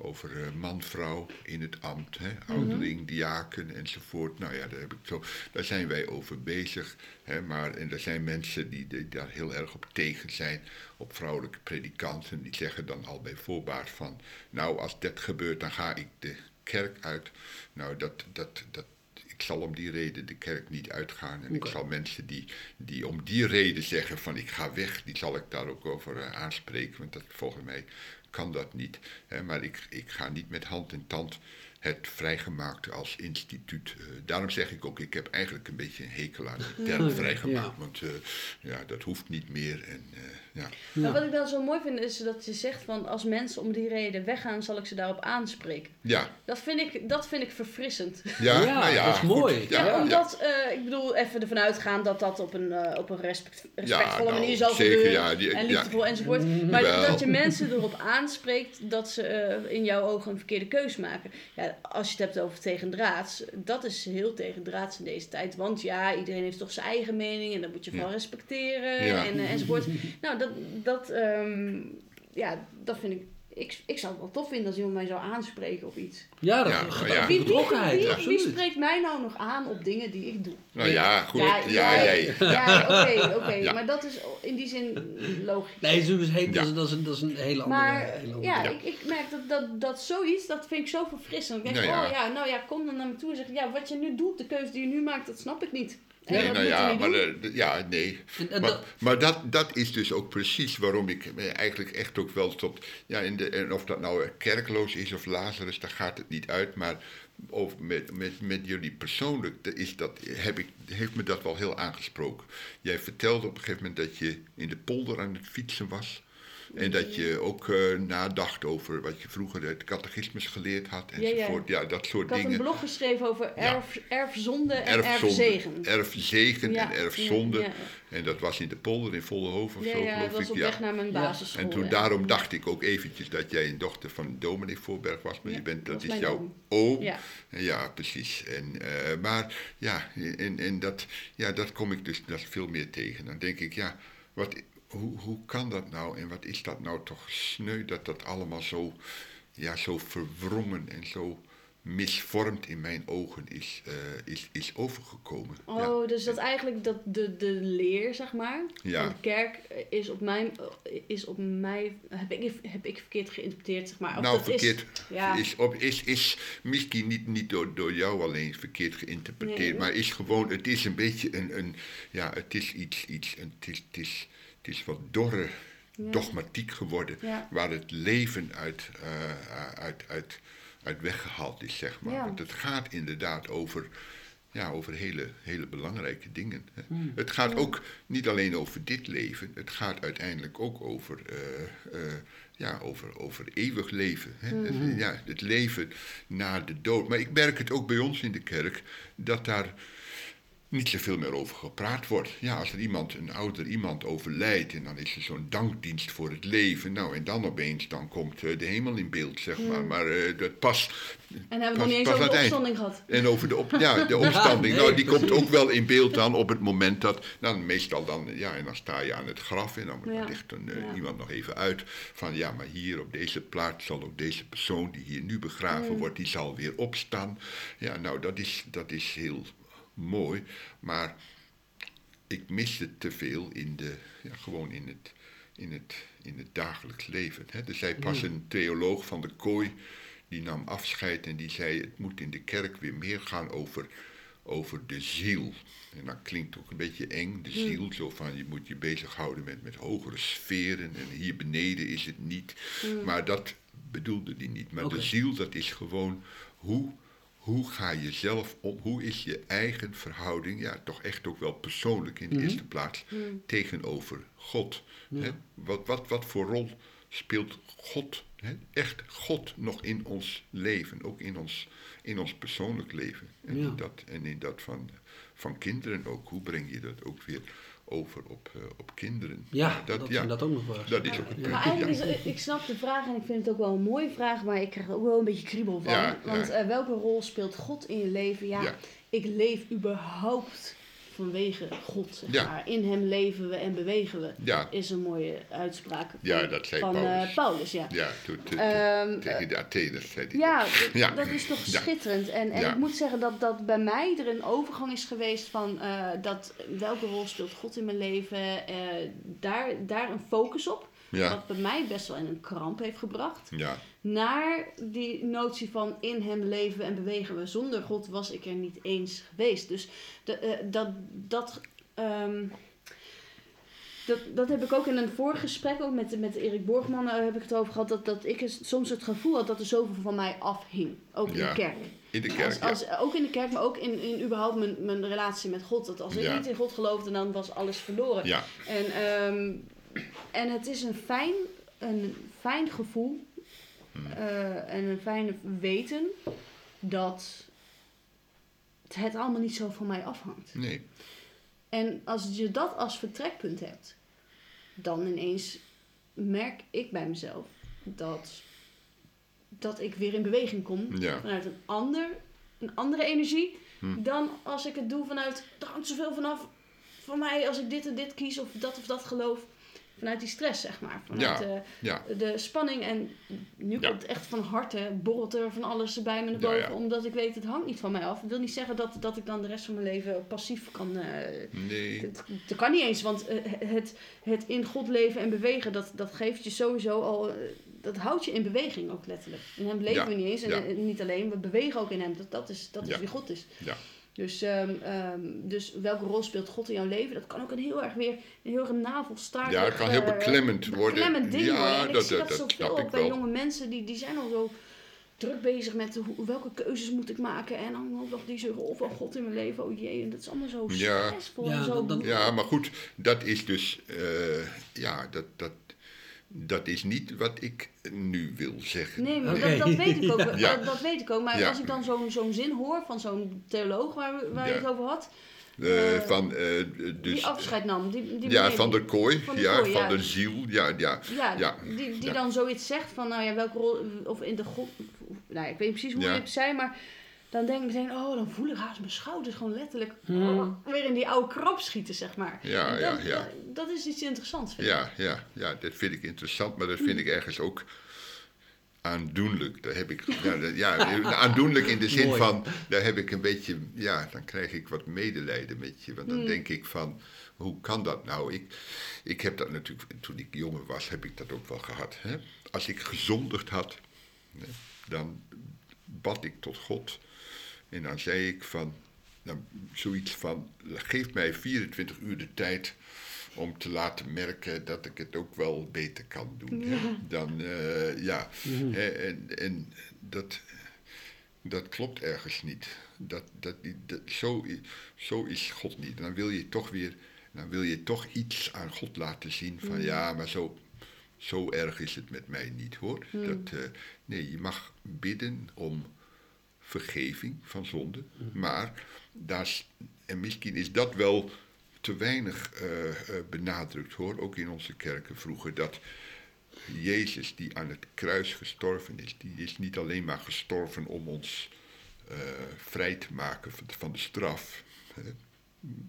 over eh, man-vrouw in het ambt. Hè? Mhm. Ouderling, diaken enzovoort. Nou ja, daar, heb ik zo, daar zijn wij over bezig. Hè? Maar, en er zijn mensen die, die daar heel erg op tegen zijn, op vrouwelijke predikanten. Die zeggen dan al bij voorbaat van, nou als dat gebeurt, dan ga ik de kerk uit. Nou, dat, dat, dat, ik zal om die reden de kerk niet uitgaan. En ik zal mensen die, die om die reden zeggen van ik ga weg, die zal ik daar ook over eh, aanspreken. Want dat, volgens mij kan dat niet. Hè, maar ik, ik ga niet met hand en tand het vrijgemaakte als instituut. eh, daarom zeg ik ook, ik heb eigenlijk een beetje een hekel aan de term vrijgemaakt. Ja. Want eh, ja, dat hoeft niet meer. En, eh, ja. Maar wat ik dan zo mooi vind is dat je zegt van als mensen om die reden weggaan, zal ik ze daarop aanspreken. Ja, Dat vind ik, dat vind ik verfrissend. ja, Ja, nou ja, dat is goed. mooi. Ja, Ja, ja. omdat, eh, ik bedoel, even ervan uitgaan dat dat op een, eh, op een respect, respectvolle nou, manier zal zeker, gebeuren. ja, die- en ja. liefdevol enzovoort. Maar Wel. dat je mensen erop aanspreekt dat ze eh, in jouw ogen een verkeerde keus maken. Ja, als je het hebt over tegendraads, dat is heel tegendraads in deze tijd. Want ja, iedereen heeft toch zijn eigen mening en dat moet je vooral Ja. respecteren Ja. en, eh, enzovoort. nou, dat, dat, ehm, ja, dat vind ik... Ik, ik zou het wel tof vinden als iemand mij zou aanspreken op iets. Ja, dat Ja, is maar ja. Wie, wie, wie, spreekt mij nou nog aan op dingen die ik doe? Nou ja, goed. Ja, ja, jij. ja, oké, oké. Ja. Maar dat is in die zin logisch. Nee, het is Ja. dat, is, dat, is een, dat is een hele andere... Maar hele andere- ja, Ja. Ik, ik merk dat, dat, dat zoiets, dat vind ik zo verfrissend. Ik denk, Nou ja. oh ja, nou ja, kom dan naar me toe en zeg, ja, wat je nu doet, de keuze die je nu maakt, dat snap ik niet. Nee, nou ja, maar eh, ja, nee. En- en maar dat- maar dat, dat is dus ook precies waarom ik eigenlijk echt ook wel tot, ja, in de, en of dat nou eh, kerkloos is of Lazarus, daar gaat het niet uit, maar over, met, met, met jullie persoonlijk is dat, heb ik, heeft me dat wel heel aangesproken. Jij vertelde op een gegeven moment dat je in de polder aan het fietsen was. En dat je ook eh, nadacht over wat je vroeger het catechismus geleerd had Ja, ja. enzovoort. Ja, dat soort Ik had dingen. een blog geschreven over Ja. erf, erfzonde en Erfzonde, erfzegen. erfzegen Ja, en erfzonde. ja, ja. En dat was in de polder in Vollenhoven of Ja, zo, ja, dat geloof was ik. op ja. weg naar mijn Ja. basisschool. En toen ja. daarom dacht ik ook eventjes dat jij een dochter van dominee Voorberg was. Maar Ja, je bent, dat dat is jouw oom. Ja. Ja, precies. En, eh, maar ja, en, en dat, ja, dat kom ik dus dat veel meer tegen. Dan denk ik, ja, wat, hoe, hoe kan dat nou en wat is dat nou toch sneu dat dat allemaal zo, ja, zo verwrongen en zo misvormd in mijn ogen is, eh, is, is overgekomen. Oh, dus dat eigenlijk dat de, de leer, zeg maar, Ja. van de kerk is op mijn, is op mij, heb ik, heb ik verkeerd geïnterpreteerd, zeg maar. Of nou, dat verkeerd Is, ja, is, op, is, is misschien niet, niet door, door jou alleen verkeerd geïnterpreteerd, Nee. maar is gewoon, het is een beetje een, een ja, het is iets, iets een, het, is, het, is, het is wat dorre Ja. dogmatiek geworden, Ja. waar het leven uit, eh, uit, uit, uit weggehaald is, zeg maar. Ja. Want het gaat inderdaad over, ja, over hele, hele belangrijke dingen. Hè. Hmm. Het gaat ook niet alleen over dit leven, het gaat uiteindelijk ook over, eh, eh, ja, over, over eeuwig leven. Hè. Het, ja, het leven na de dood. Maar ik merk het ook bij ons in de kerk, dat daar niet zoveel meer over gepraat wordt. Ja, als er iemand, een ouder iemand overlijdt en dan is er zo'n dankdienst voor het leven. Nou, en dan opeens, dan komt eh, de hemel in beeld, zeg maar. Maar eh, dat pas... en hebben we nog niet eens over de opstanding gehad. En over de, op, ja, de opstanding, nee, nou, die komt ook wel in beeld dan op het moment dat, dan meestal dan, ja, en dan sta je aan het graf en dan Ja. ligt een, eh, Ja. iemand nog even uit van, ja, maar hier op deze plaats zal ook deze persoon die hier nu begraven wordt, die zal weer opstaan. Ja, nou, dat is, dat is heel mooi, maar ik mis het te veel in de, ja, gewoon in het, in het, in het dagelijks leven. Hè. Er zei pas een theoloog van de kooi, die nam afscheid en die zei, het moet in de kerk weer meer gaan over, over de ziel. En dat klinkt ook een beetje eng, de ziel, zo van je moet je bezighouden met, met hogere sferen en hier beneden is het niet. Maar dat bedoelde die niet. Maar de ziel, dat is gewoon hoe hoe ga je zelf om? Hoe is je eigen verhouding, ja, toch echt ook wel persoonlijk in de eerste plaats, tegenover God? Hè? Wat, wat, wat voor rol speelt God, hè? echt God, nog in ons leven, ook in ons, in ons persoonlijk leven? En, Ja. in, dat, en in dat van, van kinderen ook. Hoe breng je dat ook weer over op, eh, op kinderen? Ja, dat, dat, ja, dat ook nog wel. dat is ook punt. Maar eigenlijk is, ik snap de vraag en ik vind het ook wel een mooie vraag, maar ik krijg er ook wel een beetje kriebel van. Ja, ja. Want eh, welke rol speelt God in je leven? Ja, Ja. ik leef überhaupt vanwege God. Zeg Ja. maar. In hem leven we en bewegen we. Ja. Is een mooie uitspraak Ja, van, dat zei van eh, Paulus. Paulus. Ja, Ja, toen, toen- tegen de Atheners zei hij ja, dat. d- Ja. dat is toch schitterend. En, en ik moet zeggen dat, dat bij mij er een overgang is geweest van eh, dat, welke rol speelt God in mijn leven. eh, daar, daar een focus op. Ja. Wat bij mij best wel in een kramp heeft gebracht. Ja, Naar die notie van in hem leven en bewegen we. Zonder God was ik er niet eens geweest. Dus de, eh, dat, dat, ehm, dat, dat heb ik ook in een vorig gesprek, ook met, met Erik Borgman, eh, heb ik het over gehad. Dat, dat ik soms het gevoel had dat er zoveel van mij afhing. Ook in de kerk. in de kerk, Als, ja. als, ook in de kerk, maar ook in, in überhaupt mijn, mijn relatie met God. Dat als ik Ja. niet in God geloofde, dan was alles verloren. Ja, En, ehm, en het is een fijn, een fijn gevoel Hmm. eh, en een fijn weten dat het allemaal niet zo van mij afhangt. nee. En als je dat als vertrekpunt hebt, dan ineens merk ik bij mezelf dat, dat ik weer in beweging kom Ja. vanuit een, ander, een andere energie Hm. dan als ik het doe vanuit, er hangt zoveel vanaf van mij als ik dit en dit kies of dat of dat geloof. Vanuit die stress, zeg maar. Vanuit Ja. de, Ja, de spanning. En nu komt het echt van harte, borrelt er van alles bij me naar boven. Omdat ik weet, het hangt niet van mij af. Dat wil niet zeggen dat, dat ik dan de rest van mijn leven passief kan... eh, nee. het, dat kan niet eens, want eh, het, het in God leven en bewegen, dat, dat geeft je sowieso al... eh, Dat houdt je in beweging ook letterlijk. In hem leven we niet eens. En niet alleen, we bewegen ook in hem. Dat, dat is, dat is wie God is. Ja. Dus, ehm, ehm, dus welke rol speelt God in jouw leven? Dat kan ook een heel erg weer een heel erg navelstaardig... Ja, het kan heel eh, beklemmend worden. beklemmend ding worden. Ja, En ik dat, zie dat, dat, dat zoveel snap ook ik bij wel. jonge mensen. Die, die zijn al zo druk bezig met hoe, welke keuzes moet ik maken. En dan ook nog deze rol van God in mijn leven. Oh jee, en dat is allemaal zo stressvol. Ja, en zo dat- dat- Ja, maar goed, dat is dus, eh, ja, dat, dat, dat is niet wat ik nu wil zeggen. Nee, maar dat, dat weet ik ook. Ja. Dat, dat weet ik ook. Maar Ja. als ik dan zo'n zo'n zin hoor van zo'n theoloog waar, we- waar je het over had. Eh, eh, van, eh, dus, die afscheid nam. Die, die ja, van de kooi, van de ja, kooi, van ja. de ziel, ja, ja. Ja, Ja. die, die Ja. dan zoiets zegt van, nou ja, welke rol, of in de God, nou ik weet niet precies hoe Ja. je het zei, maar dan denk ik meteen, oh, dan voel ik haast mijn schouders gewoon letterlijk Hmm. oh, weer in die oude krop schieten, zeg maar. Ja, En ja, dat, ja. Dat, dat is iets interessants, vind ik. Ja, ja, ja, dat vind ik interessant, maar dat vind ik ergens ook aandoenlijk. Daar heb ik, ja, dat- ja, aandoenlijk in de zin Mooi. van, daar heb ik een beetje, ja, dan krijg ik wat medelijden met je. Want dan denk ik van, hoe kan dat nou? Ik, ik heb dat natuurlijk, toen ik jonger was, heb ik dat ook wel gehad. Hè? Als ik gezondigd had, dan bad ik tot God. En dan zei ik van, dan, zoiets van, geef mij 24 uur de tijd om te laten merken dat ik het ook wel beter kan doen. Hè? Dan, eh, ja, hè, en, en dat, dat klopt ergens niet. Dat, dat, dat, zo, zo is God niet. Dan wil je toch weer, dan wil je toch iets aan God laten zien van, ja, maar zo, zo erg is het met mij niet hoor. Dat, eh, nee, je mag bidden om vergeving van zonde. Maar daar, en misschien is dat wel te weinig eh, eh, benadrukt hoor, ook in onze kerken vroeger, dat Jezus die aan het kruis gestorven is, die is niet alleen maar gestorven om ons eh, vrij te maken van, de straf.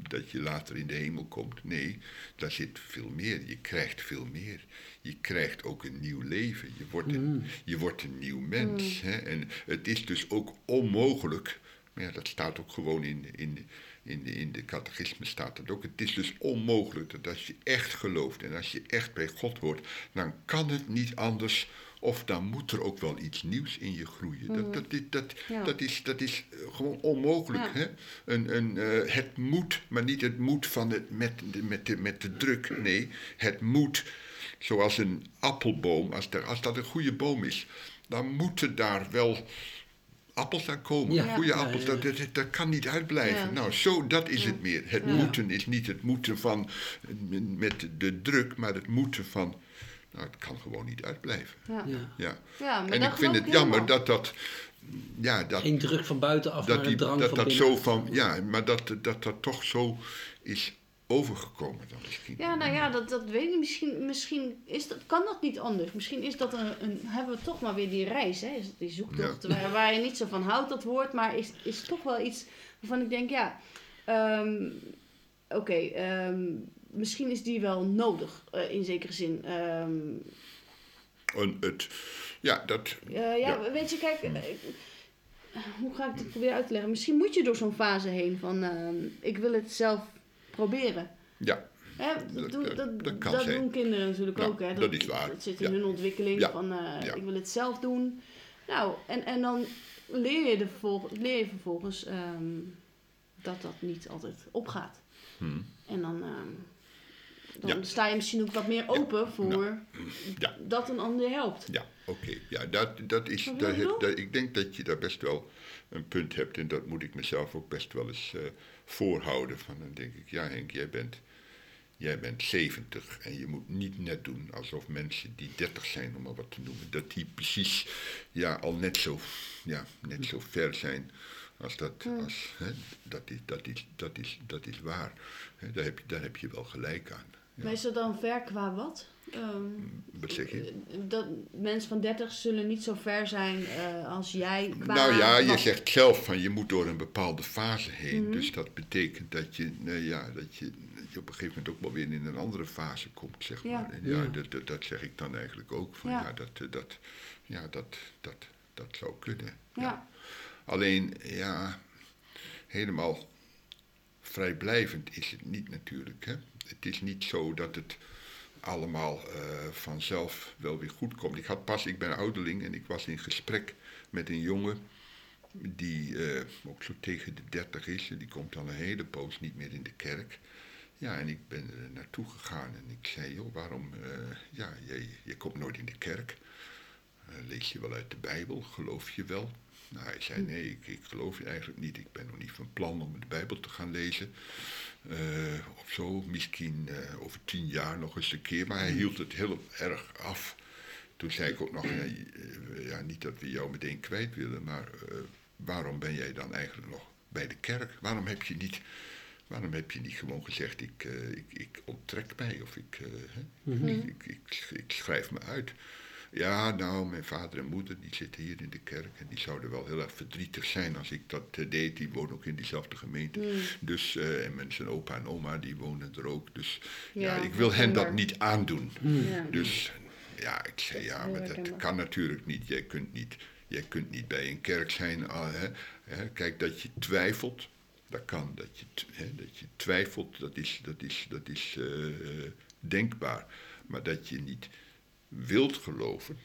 Dat je later in de hemel komt. Nee, daar zit veel meer. Je krijgt veel meer. Je krijgt ook een nieuw leven. Je wordt een, je wordt een nieuw mens. Hè? En het is dus ook onmogelijk. Maar ja, dat staat ook gewoon in, in, in, de, in de catechisme staat dat ook. Het is dus onmogelijk dat als je echt gelooft en als je echt bij God hoort, dan kan het niet anders. Of dan moet er ook wel iets nieuws in je groeien. Dat, dat, dat, dat, Ja. dat is, dat is eh, gewoon onmogelijk. Ja. Hè? Een, een, eh, het moet, maar niet het moet van het, met, de, met, de, met de druk. Nee, het moet, zoals een appelboom, als, er, als dat een goede boom is, dan moeten daar wel appels aan komen. Ja. Goede Ja, appels, ja, ja. Dat, dat, dat kan niet uitblijven. Ja. Nou, zo, dat is het meer. Het Ja. moeten is niet het moeten van, met de druk, maar het moeten van, nou, het kan gewoon niet uitblijven. Ja. Ja. Ja. Ja, maar En ik vind het jammer dat dat, ja, dat, Geen druk van buitenaf, maar dat, een die, drang dat, van dat binnen. zo van, ja, maar dat, dat dat toch zo is overgekomen dan misschien. Ja, nou ja, dat, dat weet ik. Misschien, misschien is dat, kan dat niet anders. Misschien is dat een, een, hebben we toch maar weer die reis, hè? Die zoektocht waar, waar je niet zo van houdt, dat woord, maar is, is toch wel iets waarvan ik denk, ja, ehm, oké, ehm, misschien is die wel nodig eh, in zekere zin. Ehm, En het, ja, dat, eh, ja, Ja. weet je, kijk, eh, ik- hoe ga ik dit proberen uit te leggen? Misschien moet je door zo'n fase heen van, ehm, ik wil het zelf proberen. ja, Hè, dat, Dat- dat- dat, kan dat doen kinderen natuurlijk Ja, ook. Hè. dat is waar. Dat zit in Ja. hun ontwikkeling Ja. van ik wil het zelf doen. Nou, en, en dan leer je, de vervolg, leer je vervolgens ehm, dat dat niet altijd opgaat. Hmm. En dan, dan Ja. sta je misschien ook wat meer open voor Ja. dat een ander helpt. ja, oké. Ja, dat, dat is, dat, heb- dat- ik denk dat je daar best wel een punt hebt en dat moet ik mezelf ook best wel eens eh, voorhouden. Van dan denk ik, ja Henk, jij bent, jij bent 70 en je moet niet net doen alsof mensen die 30 zijn, om maar wat te noemen, dat die precies ja, al net zo, ja, net zo ver zijn als dat, als, hè, dat, is, dat, is, dat, is, dat is waar. Hè, daar, heb je, daar heb je wel gelijk aan. Ja. Maar is dat dan ver qua wat? Ehm, Wat zeg je? dat mensen van 30 zullen niet zo ver zijn eh, als jij. Qua Nou ja, je wat? zegt zelf van je moet door een bepaalde fase heen. Mhm. Dus dat betekent dat je, nou ja, dat, je, dat je op een gegeven moment ook wel weer in een andere fase komt, zeg Ja. maar. En ja, Ja. Dat, dat, dat zeg ik dan eigenlijk ook. Van, Ja. ja. dat, eh, dat, ja dat, dat, dat zou kunnen. Ja. Alleen, ja, helemaal vrijblijvend is het niet natuurlijk. Hè? Het is niet zo dat het allemaal eh, vanzelf wel weer goed komt. Ik had pas, ik ben ouderling en ik was in gesprek met een jongen die eh, ook zo tegen de dertig is. Die komt al een hele poos niet meer in de kerk. Ja, en ik ben er naartoe gegaan en ik zei, joh, waarom, eh, ja, je, je komt nooit in de kerk. Lees je wel uit de Bijbel? Geloof je wel? Nou, hij zei, nee, ik, ik geloof je eigenlijk niet. Ik ben nog niet van plan om de Bijbel te gaan lezen. Eh, of zo, misschien eh, over tien jaar nog eens een keer. Maar hij hield het heel erg af. Toen zei ik ook nog, ja, eh, ja, niet dat we jou meteen kwijt willen, maar waarom ben jij dan eigenlijk nog bij de kerk? Waarom heb je niet, waarom heb je niet gewoon gezegd, ik, ik, ik onttrek mij of ik, hè, ik, ik, ik, ik schrijf me uit? Ja, nou, mijn vader en moeder die zitten hier in de kerk en die zouden wel heel erg verdrietig zijn als ik dat eh, deed. Die wonen ook in diezelfde gemeente. Hmm. Dus, eh, en mensen, opa en oma, die wonen er ook. Dus ja, Ja, ik wil hen dat niet aandoen. Ja. Dus ja, ik zei ja, maar dat kan natuurlijk niet. Jij kunt niet, jij kunt niet bij een kerk zijn. hè, hè. Kijk, dat je twijfelt, dat kan. Dat je, hè, dat je twijfelt, dat is, dat is, dat is eh, denkbaar. Maar dat je niet wilt geloven,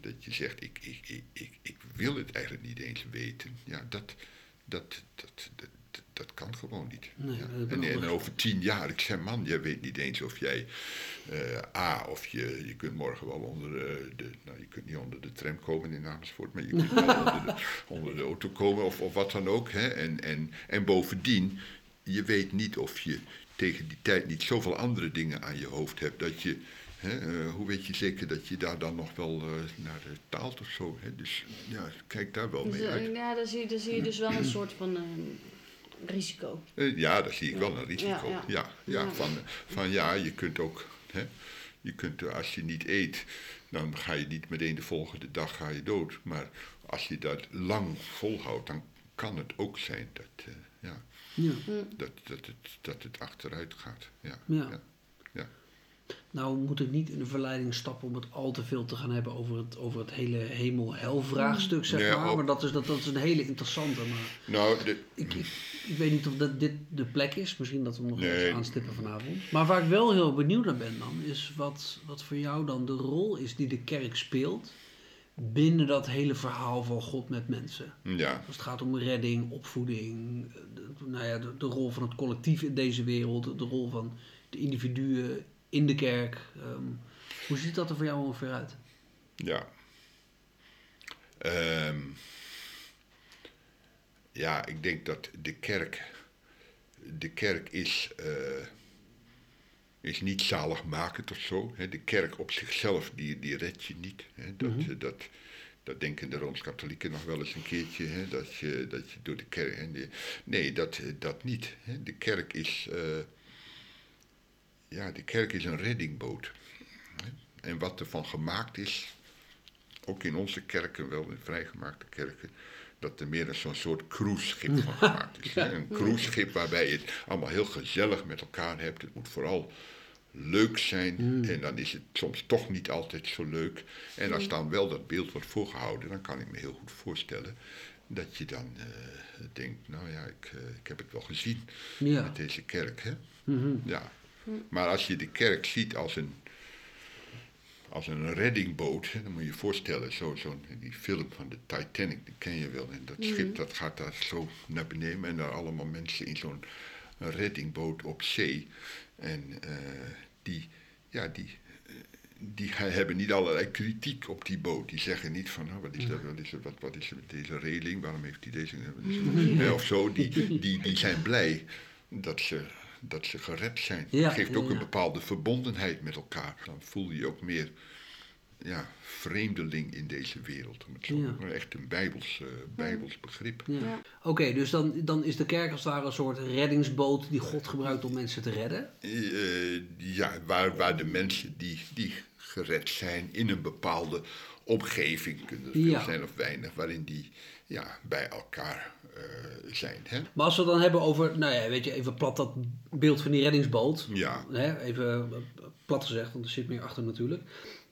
dat je zegt, ik, ik, ik, ik, ik wil het eigenlijk niet eens weten. Ja, dat, dat, dat, dat, kan gewoon niet. En, over tien jaar, ik zeg man, jij weet niet eens of jij eh, A, of je, je kunt morgen wel onder de, de, nou je kunt niet onder de tram komen in Amersfoort, maar je kunt wel onder, de, onder de auto komen of, of wat dan ook. Hè? En, en, en bovendien, je weet niet of je tegen die tijd niet zoveel andere dingen aan je hoofd hebt dat je, hè, eh, hoe weet je zeker dat je daar dan nog wel eh, naar taalt of zo, hè? dus ja, kijk daar wel Dus, mee eh, uit. ja, daar zie, daar zie je dus wel een soort van eh, risico. Eh, Ja, daar zie ik wel een risico. Ja, Ja, ja. ja, Ja. Van, van ja, je kunt ook, hè, je kunt, als je niet eet, dan ga je niet meteen de volgende dag ga je dood. Maar als je dat lang volhoudt, dan kan het ook zijn dat, eh, ja, Ja. dat, dat, het, dat het achteruit gaat. Ja, Ja. ja. ja. Nou moet ik niet in de verleiding stappen om het al te veel te gaan hebben over het, over het hele hemel-hel vraagstuk, zeg maar. Maar dat is, dat, dat is een hele interessante. Maar Nou, de, ik, ik, ik weet niet of dat dit de plek is. Misschien dat we hem nog Nee. eens aanstippen vanavond. Maar waar ik wel heel benieuwd naar ben dan, is wat, wat voor jou dan de rol is die de kerk speelt binnen dat hele verhaal van God met mensen. ja. Als het gaat om redding, opvoeding, de, nou ja, de, de rol van het collectief in deze wereld, de rol van de individuen in de kerk. Ehm, hoe ziet dat er voor jou ongeveer uit? Ja. Ehm, ja, ik denk dat de kerk. De kerk is. eh, is niet zaligmakend of zo. De kerk op zichzelf, die, die redt je niet. Dat, eh, dat, dat denken de Rooms-Katholieken nog wel eens een keertje. Hè. Dat, je, dat je door de kerk. Hè. Nee, dat, eh, dat niet. Hè. De kerk is. Ja, de kerk is een reddingboot. En wat ervan gemaakt is, ook in onze kerken, wel in vrijgemaakte kerken, dat er meer een zo'n soort cruiseschip van gemaakt is. hè. Een cruiseschip waarbij je het allemaal heel gezellig met elkaar hebt. Het moet vooral leuk zijn en dan is het soms toch niet altijd zo leuk. En als dan wel dat beeld wordt voorgehouden, dan kan ik me heel goed voorstellen dat je dan eh, denkt, nou ja, ik, eh, ik heb het wel gezien Ja. met deze kerk. Hè? Mhm. Ja. Maar als je de kerk ziet als een, als een reddingboot, dan moet je je voorstellen, zo, zo, die film van de Titanic, die ken je wel. En dat schip dat gaat daar zo naar beneden en daar allemaal mensen in zo'n reddingboot op zee. En eh, die, ja, die, eh, die he- hebben niet allerlei kritiek op die boot. Die zeggen niet van, nou, wat is dat, wat is, er- wat, wat is er met deze reling, waarom heeft hij deze, wat is er- hè, of zo. Die, die, die zijn blij dat ze, dat ze gered zijn. Ja, Het geeft ja, ook een bepaalde verbondenheid met elkaar. Dan voel je je ook meer ja, vreemdeling in deze wereld. Om het zo, Ja. maar echt een bijbels, eh, bijbels begrip. Ja. Ja. Oké, dus dan, dan is de kerk als het ware een soort reddingsboot die God gebruikt om mensen te redden. Eh, ja, waar, waar de mensen die, die gered zijn in een bepaalde omgeving, kunnen er veel zijn of weinig, waarin die ja, bij elkaar zijn. Hè? Maar als we het dan hebben over, nou ja, weet je, even plat dat beeld van die reddingsboot. Ja. Hè, even eh, plat gezegd, want er zit meer achter natuurlijk.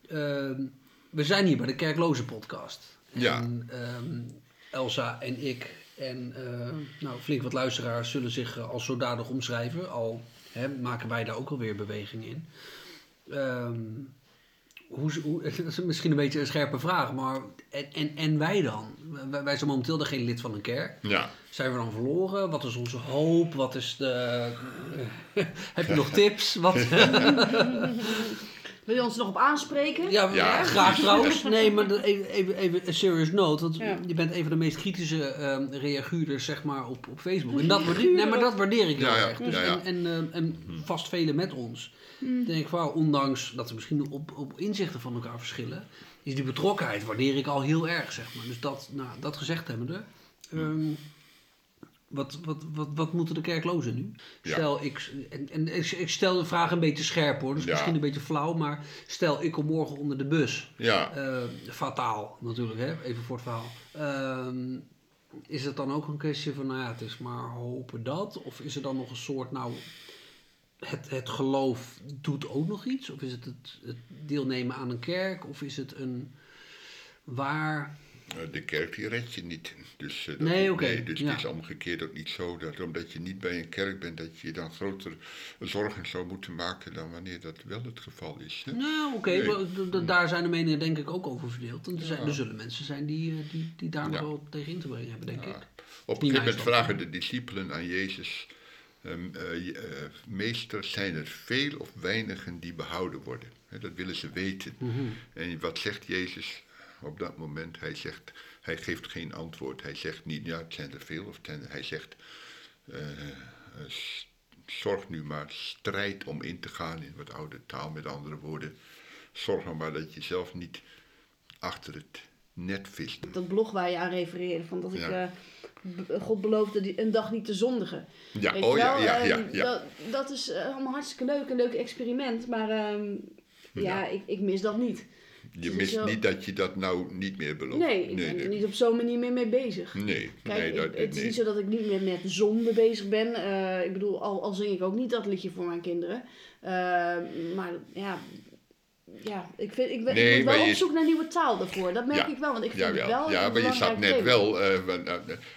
Ehm, we zijn hier bij de Kerkloze podcast. Ja. En ehm, Elsa en ik en eh, nou, flink wat luisteraars zullen zich eh, als zodanig omschrijven. Al hè, maken wij daar ook alweer beweging in. Ehm, hoe, hoe, dat is misschien een beetje een scherpe vraag, maar en, en, en wij dan? Wij, wij zijn momenteel geen lid van een kerk. Ja. Zijn we dan verloren? Wat is onze hoop? Wat is de. heb je nog tips? Wat, Wil je ons nog op aanspreken? ja, Ja, graag trouwens. Nee, maar even, even, even een serious note. Want Ja. je bent een van de meest kritische ehm reaguurders zeg maar, op, op Facebook. En dat, waardeer, nee, maar dat waardeer ik heel Ja, erg. Dus Ja, ja. En, en, ehm, en vast velen met ons. Ik denk van, ondanks dat we misschien op, op inzichten van elkaar verschillen, is die betrokkenheid waardeer ik al heel erg, zeg maar. Dus dat, nou, dat gezegd hebbende, ehm, wat, wat, wat, wat moeten de kerklozen nu? Ja. Stel, ik, en, en ik, stel de vraag een beetje scherp hoor, dus Ja. misschien een beetje flauw, maar stel ik kom morgen onder de bus. Ja, Eh, fataal natuurlijk, hè? even voor het verhaal. Ehm, is het dan ook een kwestie van, nou ja, het is maar hopen dat? Of is er dan nog een soort, nou, het, het geloof doet ook nog iets? Of is het, het het deelnemen aan een kerk? Of is het een waar... eh, de kerk die redt je niet. Dus, dat Nee, oké, nee, dus ja. het is omgekeerd ook niet zo dat omdat je niet bij een kerk bent, dat je dan grotere zorgen zou moeten maken dan wanneer dat wel het geval is. Hè? Nou, oké, Nee. d- daar zijn de meningen denk ik ook over verdeeld. Er, zijn, Ja. er zullen mensen zijn die, eh, die, die daar nog Ja. wel tegen in te brengen hebben, denk ik. Op een gegeven moment vragen de discipelen aan Jezus, ehm, eh, eh, meester, zijn er veel of weinigen die behouden worden? Dat willen ze weten. Mhm. En wat zegt Jezus op dat moment? Hij zegt, hij geeft geen antwoord. Hij zegt niet, ja, het zijn er veel. Of hij zegt, eh, eh, zorg nu maar, strijd om in te gaan in wat oude taal, met andere woorden. Zorg nou maar dat je zelf niet achter het net vist. Dat blog waar je aan refereerde, van dat ik Ja. eh, God beloofde een dag niet te zondigen. Ja, Weet oh ja, Ehm, ja, ja. Dat, dat is allemaal hartstikke leuk, een leuk experiment, maar ehm, ja, Ja. ik, ik mis dat niet. Je is mist niet dat je dat nou niet meer belooft. Nee, ik ben er niet op zo'n manier meer mee bezig. Nee, Kijk, nee, ik- dat, het is niet zo dat ik niet meer met zonde bezig ben. Eh, ik bedoel, al, al zing ik ook niet dat liedje voor mijn kinderen. Eh, maar ja, ja ik, vind, ik, ben, Nee, ik wel op zoek naar nieuwe taal daarvoor. Dat merk Ja. ik wel, want ik vind Jawel. het wel ja, maar je zat net wel, eh, want, eh,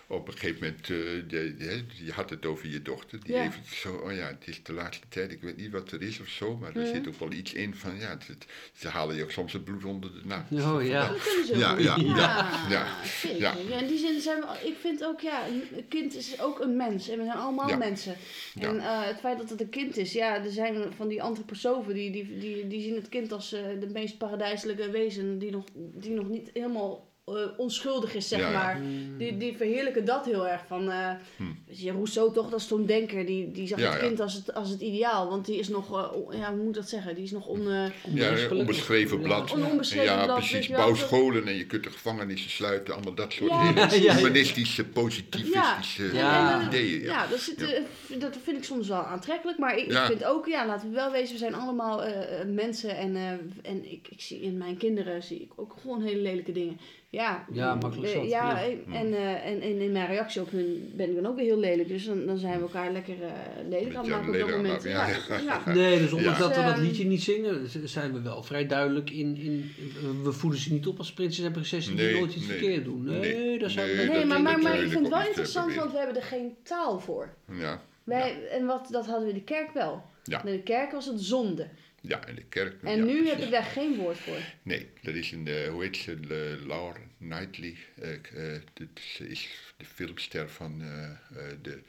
op een gegeven moment, eh, de, de- je had het over je dochter, die Ja. even zo, oh ja, het is de laatste tijd, ik weet niet wat er is of zo, maar er Mhm. zit ook wel iets in van, ja, het, het- ze halen je ook soms het bloed onder de naad. Oh ja. Dat kunnen ze Ja, ook. ja, ja, ja, ja. zeker. Ja. Ja, in die zin zijn we, ik vind ook, ja, een kind is ook een mens. En we zijn allemaal Ja. mensen. Ja. En het feit dat het een kind is, ja, er zijn van die antroposofen, die, die, die, die zien het kind als eh, de meest paradijselijke wezen, die nog, die nog niet helemaal eh, onschuldig is, zeg Ja, ja. maar. Die, die verheerlijken dat heel erg. Van, eh je, Rousseau toch, dat is zo'n denker, die, die zag. Ja, het ja. kind als het, als het ideaal. Want die is nog, eh, ja, hoe moet dat zeggen, die is nog on... eh, Ja, onbeschreven blad. Onbeschreven ja, blad, weet precies. je wel. Bouw scholen en je kunt de gevangenissen sluiten. Allemaal dat soort Ja, hele. Ja, ja. humanistische, positivistische Ja. ideeën. Ja, dat, zit, eh, dat vind ik soms wel aantrekkelijk. Maar ik, Ja. ik vind ook, ja, laten we wel wezen, we zijn allemaal mensen. En, eh, en ik, ik zie in mijn kinderen zie ik ook gewoon hele lelijke dingen. Ja, Ja, makkelijk eh, zat, ja, ja. En, eh, en, en in mijn reactie op hun ben ik dan ook weer heel lelijk. Dus dan, dan zijn we elkaar lekker eh, lelijk aan het maken op dat moment. Ja, ja, ja. Nee, dus ondanks Ja. dat we dat Ehm, liedje niet zingen, zijn we wel vrij duidelijk in... in we voeden ze niet op als prinses en prinsessen die Nee, nooit iets nee, verkeerd doen. Nee, nee, daar zijn nee, we Nee, dat- maar, maar, dat maar ik vind het wel interessant, want we hebben er geen taal voor. Ja, Wij, En wat, dat hadden we in de kerk wel. Ja. In de kerk was het zonde. Ja, en de kerk. En ja, nu precies. heb ik daar geen woord voor. Nee, dat is een, eh, hoe heet ze, Laura Knightley. eh, eh, dit is- is de filmster van eh, eh, de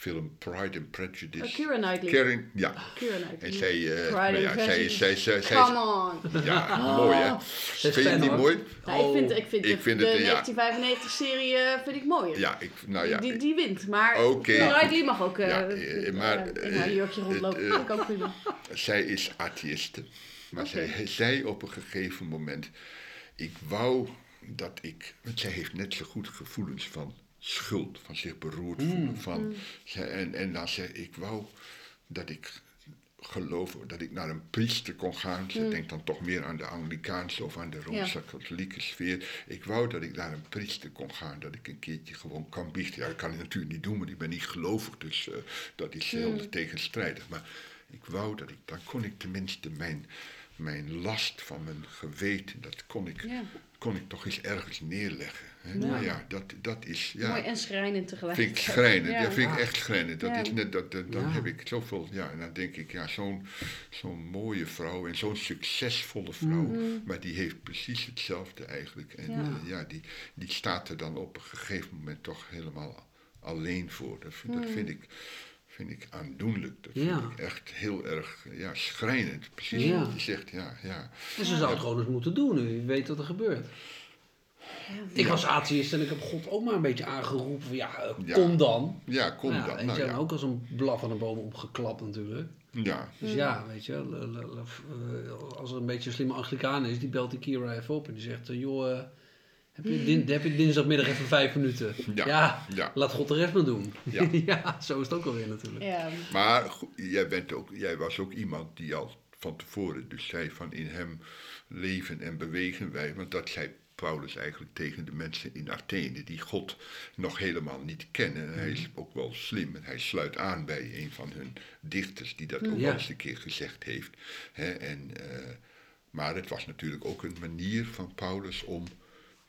film Pride and Prejudice. Uh, Keira Knightley. Karen, ja. Keira Knightley. En zij, eh, maar and ja, zij, Prejudice. zij, zij, zij, Come on. ja, mooi hè. Is Vind je die hoor. mooi? Nou, ik vind, Oh, ik vind, ik de, vind de het, ja. 1995-serie eh, vind ik mooier. Ja, ik, nou ja. die, die wint. Maar Oké. Keira Knightley mag ook eh Ja, eh, eh, maar, in haar eh, jurkje rondlopen. het, eh, vind ik ook prima. Zij is atheïste. Maar Oké. zij zei op een gegeven moment: Ik wou dat ik. Want zij heeft net zo goed gevoelens van schuld, van zich beroerd voelen. Van, zij, en, en dan zei ik: wou dat ik geloof dat ik naar een priester kon gaan. Ze denkt dan toch meer aan de Anglikaanse of aan de Rooms-Katholieke sfeer. Ik wou dat ik naar een priester kon gaan, dat ik een keertje gewoon kan biechten. Ja, dat kan ik natuurlijk niet doen, want ik ben niet gelovig, dus eh, dat is heel tegenstrijdig. Maar ik wou dat ik, dan kon ik tenminste mijn, mijn last van mijn geweten, dat kon ik, Ja. Kon ik toch eens ergens neerleggen. Hè? Ja. ja, dat, dat is... Ja, Mooi en schrijnend vind ik tegelijkertijd. schrijnend. Ja. Dat vind ik echt schrijnend. Dat Ja. is net, dat, dat- dan Ja. heb ik zoveel... Ja, en dan denk ik, ja, zo'n zo'n mooie vrouw en zo'n succesvolle vrouw. Maar die heeft precies hetzelfde eigenlijk. En Ja. ja, ja die, die staat er dan op een gegeven moment toch helemaal alleen voor. Dat vind, dat vind ik... Vind ik aandoenlijk. Dat vind ik echt heel erg ja, schrijnend. Precies Ja. wat je zegt. Ja, ja. En ze zou het gewoon eens moeten doen, nu je weet wat er gebeurt. Ik was atheïst en ik heb God ook maar een beetje aangeroepen van ja, kom dan. ja, kom Nou ja, dan. Nou, je, ja. en ook als een blaf aan de boom opgeklapt natuurlijk. ja. Dus ja, weet je, als er een beetje een slimme Anglikaan is, die belt die Kira even op en die zegt, eh, joh, eh, Heb je, din, heb je dinsdagmiddag even vijf minuten? Ja. Ja, Ja. laat God de rest maar doen. Ja. Ja. zo is het ook alweer natuurlijk. Ja, Maar jij, bent ook, jij was ook iemand die al van tevoren dus zei van in hem leven en bewegen wij. Want dat zei Paulus eigenlijk tegen de mensen in Athene die God nog helemaal niet kennen. En hij is ook wel slim en hij sluit aan bij een van hun dichters die dat ook Ja. al eens een keer gezegd heeft. Hè, en, eh, maar het was natuurlijk ook een manier van Paulus om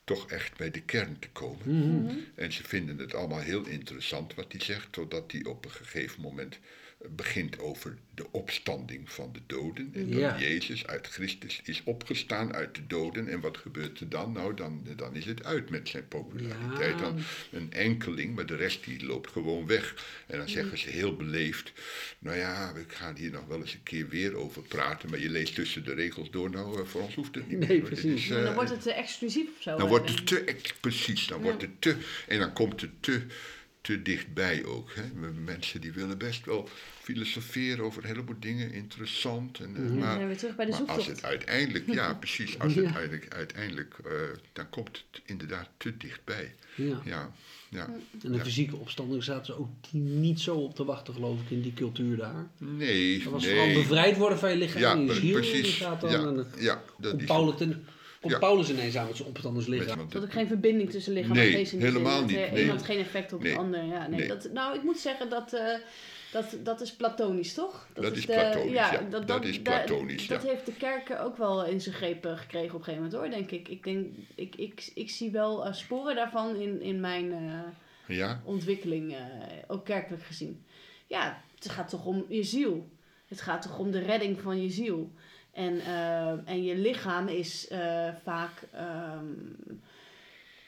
toch echt bij de kern te komen. En ze vinden het allemaal heel interessant wat hij zegt, totdat hij op een gegeven moment eh, begint over de opstanding van de doden. En dat Ja. Jezus uit Christus is opgestaan uit de doden. En wat gebeurt er dan? Nou, dan, dan is het uit met zijn populariteit. Ja. Dan een enkeling, maar de rest die loopt gewoon weg. En dan zeggen ze heel beleefd, nou ja, we gaan hier nog wel eens een keer weer over praten. Maar je leest tussen de regels door, nou, eh, voor ons hoeft het niet Nee, meer. precies. is, dan eh, wordt het te exclusief of zo. dan wordt het te, precies, dan wordt het te, en dan komt het te, te dichtbij ook. Hè. Mensen die willen best wel filosoferen over een heleboel dingen, interessant. En, eh, Dan maar, zijn we terug bij de maar als zoektocht. het uiteindelijk, ja precies, als het uiteindelijk, uiteindelijk eh, dan komt het inderdaad te dichtbij. Ja. Ja, ja. En de fysieke opstanding zaten ze ook niet zo op te wachten, geloof ik, in die cultuur daar. Nee, Dat was vooral nee. bevrijd worden van je lichaam Ja, en je pre- ziel. precies. Die gaat dan, Ja, en ja, dat is Paulus, ten- komt Ja. Paulus ineens aan met zijn opstandingslichaam. Want Dat het- ook geen verbinding tussen lichaam Nee, en geest in die helemaal. Dat niet, de nee. had geen effect op Nee. de ander. Ja, nee, Nee. Dat, nou, ik moet zeggen dat, eh, dat, dat is platonisch, toch? Dat is de- platonisch, ja. Dat is platonisch, Dat ja. heeft de kerk ook wel in zijn greep eh, gekregen op een gegeven moment, hoor, denk ik. Ik, denk, ik, ik, ik zie wel eh, sporen daarvan in, in mijn eh, ja, ontwikkeling, eh, ook kerkelijk gezien. Ja, het gaat toch om je ziel. Het gaat toch om de redding van je ziel. En, eh, en je lichaam is eh, vaak... ehm,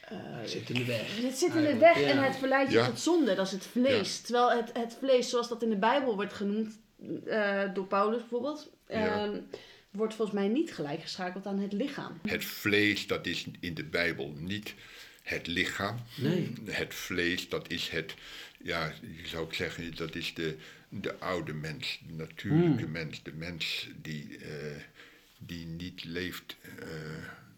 eh, Hij zit in de weg. het zit in de weg ja. en het verleidt je Ja. tot zonde. Dat is het vlees. Terwijl het, het vlees, zoals dat in de Bijbel wordt genoemd, eh, door Paulus bijvoorbeeld, Ja. ehm, wordt volgens mij niet gelijkgeschakeld aan het lichaam. het vlees, dat is in de Bijbel niet het lichaam. Nee. Het vlees, dat is het, ja, je zou ik zeggen, dat is de, de oude mens, de natuurlijke mens, de mens die, eh, die niet leeft eh,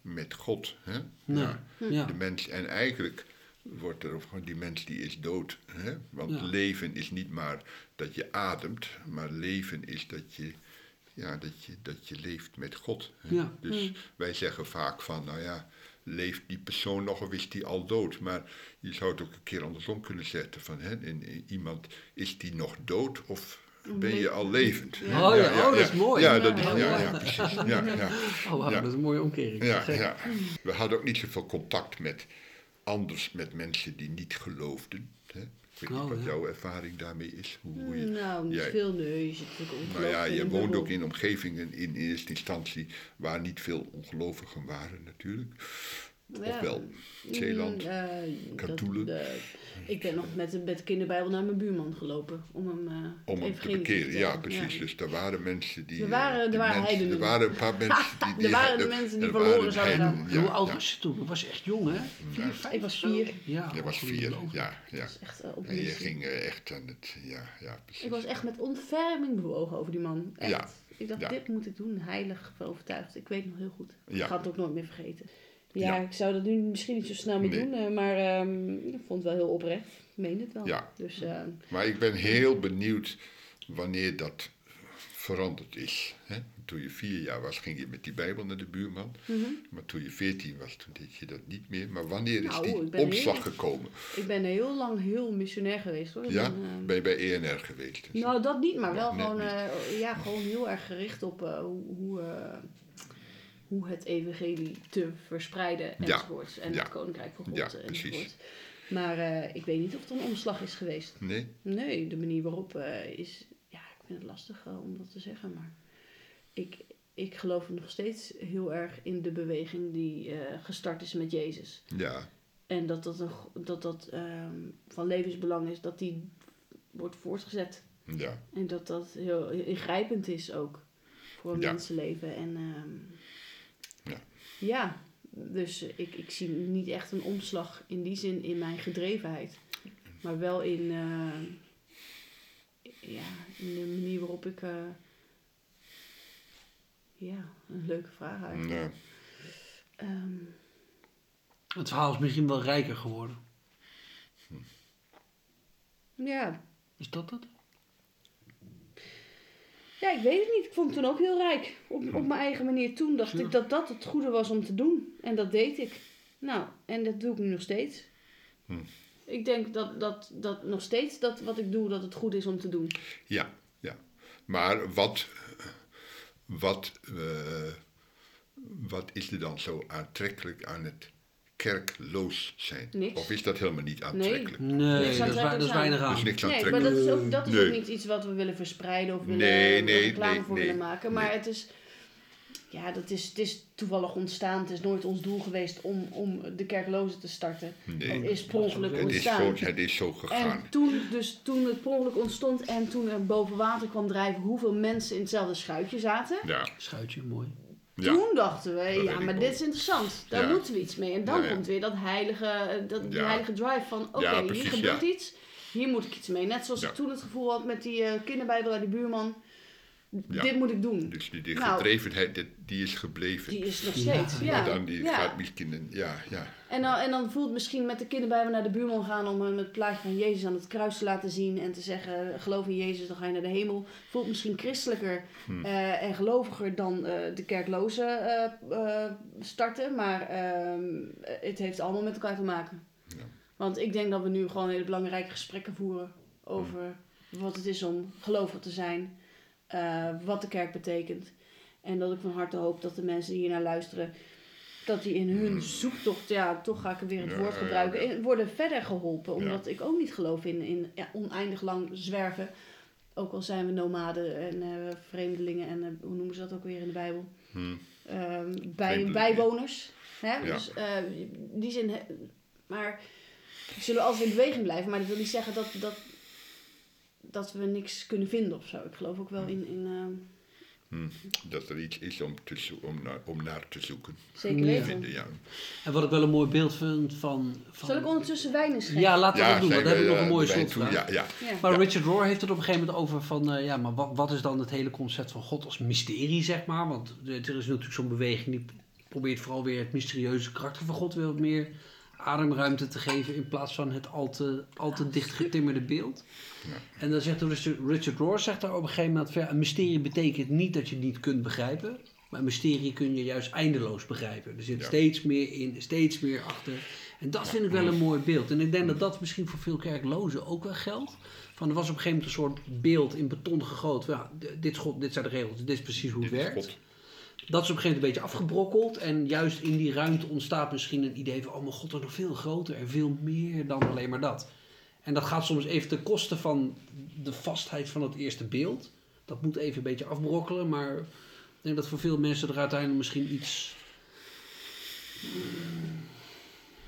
met God. Hè? Nee. Ja. Ja. De mens, en eigenlijk wordt er gewoon, die mens die is dood. Hè? Want Ja. leven is niet maar dat je ademt, maar leven is dat je, ja, dat je, dat je leeft met God. Hè? Ja. Dus wij zeggen vaak van, nou ja, leeft die persoon nog of is die al dood? Maar je zou het ook een keer andersom kunnen zetten van, hè, in, in- iemand, is die nog dood of ben je al levend? Ja. Oh ja, oh, dat is mooi. Ja, dat is, ja, ja, mooi. ja, precies. Ja, ja. Oh, dat is een mooie omkering. Ja, ja. We hadden ook niet zoveel contact met anders, met mensen die niet geloofden. Hè? Ik weet Oh, niet wat ja. jouw ervaring daarmee is. Hoe, hoe je, Nou, niet jij- veel, nee. Je zit natuurlijk nou ja, je woont ook in omgevingen in eerste instantie waar niet veel ongelovigen waren natuurlijk. Ja. wel, Zeeland, Mm, eh, Katoelen. de- ik ben nog met, de- met de kinderbijbel naar mijn buurman gelopen. Om hem, eh, Om hem te bekeren, ja precies. Dus er waren mensen die... Er waren- eh, er die waren mensen- heidenen. Er waren een paar mensen die... Er die waren de er- mensen die er verloren waren zouden heidenen, gaan. ja, Hoe oud ja. was je toen? Dat was echt jong, hè? Vier, vijf Ik was vier. Ja, Je was vier, ja, ja. Echt op En je ging echt aan het... Ja, ja, precies. Ik was echt met ontferming bewogen over die man. Echt. Ja. Ik dacht, Ja. dit moet ik doen. Heilig overtuigd. Ik weet nog heel goed. Ik Ja. ga het ook nooit meer vergeten. Ja, Ja. ik zou dat nu misschien niet zo snel meer Nee. doen. eh, maar ehm, ik vond het wel heel oprecht. Ik meen het wel. Ja. Dus eh, Maar ik ben heel benieuwd wanneer dat veranderd is. Hè? Toen je vier jaar was, ging je met die Bijbel naar de buurman. mhm. Maar toen je veertien was, toen deed je dat niet meer. Maar wanneer is Nou, die omslag heel- gekomen? ik ben heel lang heel missionair geweest hoor. Ja? ben, ehm, Ben je bij ENR geweest? Dus- Nou, dat niet, maar wel gewoon, eh, ja, gewoon heel erg gericht op hoe, hoe, het evangelie te verspreiden Ja. enzovoort. En Ja. het koninkrijk van God Ja, enzovoort. precies. Maar eh, ik weet niet of het een omslag is geweest. Nee? Nee, de manier waarop eh, is, ja, ik vind het lastig eh, om dat te zeggen, maar ik, ik geloof nog steeds heel erg in de beweging die gestart is met Jezus. Ja. En dat dat, een, dat, dat ehm, van levensbelang is dat die wordt voortgezet. Ja. En dat dat heel ingrijpend is ook voor een mensenleven. En ehm, Ja. dus ik, ik zie niet echt een omslag in die zin in mijn gedrevenheid. Maar wel in, eh, ja, in de manier waarop ik... eh, ja, een leuke vraag eigenlijk. Ja. Ehm, Het verhaal is misschien wel rijker geworden. Ja. Is dat het? Ja, ik weet het niet. Ik vond het toen ook heel rijk. Op, op mijn eigen manier. Toen dacht Sure. ik dat dat het goede was om te doen. En dat deed ik. Nou, en dat doe ik nu nog steeds. Hm. Ik denk dat, dat, dat nog steeds dat wat ik doe, dat het goed is om te doen. Ja, ja. Maar wat, wat, eh, wat is er dan zo aantrekkelijk aan het kerkloos zijn? Niks. Of is dat helemaal niet aantrekkelijk? Nee, dat is, dat weinig aan. is niks Nee, maar aantrekkelijk. dat is ook, dat is Nee. ook niet iets wat we willen verspreiden of willen Nee, nee, reclame nee, voor nee, willen maken. Maar nee. het is, ja, dat is, het is toevallig ontstaan. Het is nooit ons doel geweest om, om de kerklozen te starten. Nee. Het is per ongeluk Het is, ontstaan. zo, het is zo gegaan. En toen, dus toen het per ongeluk ontstond en toen er boven water kwam drijven hoeveel mensen in hetzelfde schuitje zaten. Ja, Schuitje, mooi. Ja. Toen dachten we, Dat ja, maar dit is interessant. Daar Ja. moeten we iets mee. En dan komt weer dat heilige, dat, die heilige drive van, oké, hier gebeurt iets. Hier moet ik iets mee. Net zoals ik toen het gevoel had met die eh, kinderbijbel uit die buurman. Ja. Dit moet ik doen. Dus die, die Nou. gedrevenheid, die, die is gebleven. Die is nog steeds. Ja. maar dan die ja. gaat misschien... een- Ja, ja. En, dan, en dan voelt het misschien met de kinderbijbel naar de buurman gaan om hem het plaatje van Jezus aan het kruis te laten zien en te zeggen, geloof in Jezus, dan ga je naar de hemel. Voelt misschien christelijker Hm. eh, en geloviger dan eh, de kerklozen eh, eh, starten, maar ehm, het heeft allemaal met elkaar te maken. Ja. Want ik denk dat we nu gewoon hele belangrijke gesprekken voeren over wat het is om gelovig te zijn, eh, wat de kerk betekent. En dat ik van harte hoop dat de mensen die hier naar luisteren, dat die in hun zoektocht, ja, toch ga ik weer het Ja, woord gebruiken, ja. in- worden verder geholpen. Omdat ik ook niet geloof in, in ja, oneindig lang zwerven. Ook al zijn we nomaden en eh, vreemdelingen en eh, hoe noemen ze dat ook weer in de Bijbel? Hm. Ehm, bij, bijwoners. Hè? Dus eh, die zin, maar we zullen altijd in beweging blijven, maar dat wil niet zeggen dat, dat, dat we niks kunnen vinden of zo. Ik geloof ook wel in, in ehm, Hm. Dat er iets is om, te zo- om, naar, om naar te zoeken. zeker weten. Vinden, ja. En wat ik wel een mooi beeld vind van... van Zal ik ondertussen wijn eens geven? Ja, laten we dat doen. want Dan heb ik we, nog een eh, mooie slotvraag. toe. Ja, ja. Ja. Maar Richard Rohr heeft het op een gegeven moment over van, eh, ja, maar wat, wat is dan het hele concept van God als mysterie, zeg maar? Want er is natuurlijk zo'n beweging die probeert vooral weer het mysterieuze karakter van God weer wat meer ademruimte te geven in plaats van het al te, al te dicht getimmerde beeld. En dan zegt Richard, Richard Rohr zegt daar op een gegeven moment van, ja, een mysterie betekent niet dat je het niet kunt begrijpen, maar een mysterie kun je juist eindeloos begrijpen. Er zit Ja. steeds meer in, steeds meer achter. En dat vind ik wel een mooi beeld. En ik denk dat dat misschien voor veel kerklozen ook wel geldt. Van, er was op een gegeven moment een soort beeld in beton gegoten. Ja, dit, dit zijn de regels, dit is precies hoe het Dit werkt. Dat is op een gegeven moment een beetje afgebrokkeld. En juist in die ruimte ontstaat misschien een idee van... oh mijn god, er is nog veel groter en veel meer dan alleen maar dat. En dat gaat soms even ten koste van de vastheid van het eerste beeld. Dat moet even een beetje afbrokkelen. Maar ik denk dat voor veel mensen er uiteindelijk misschien iets...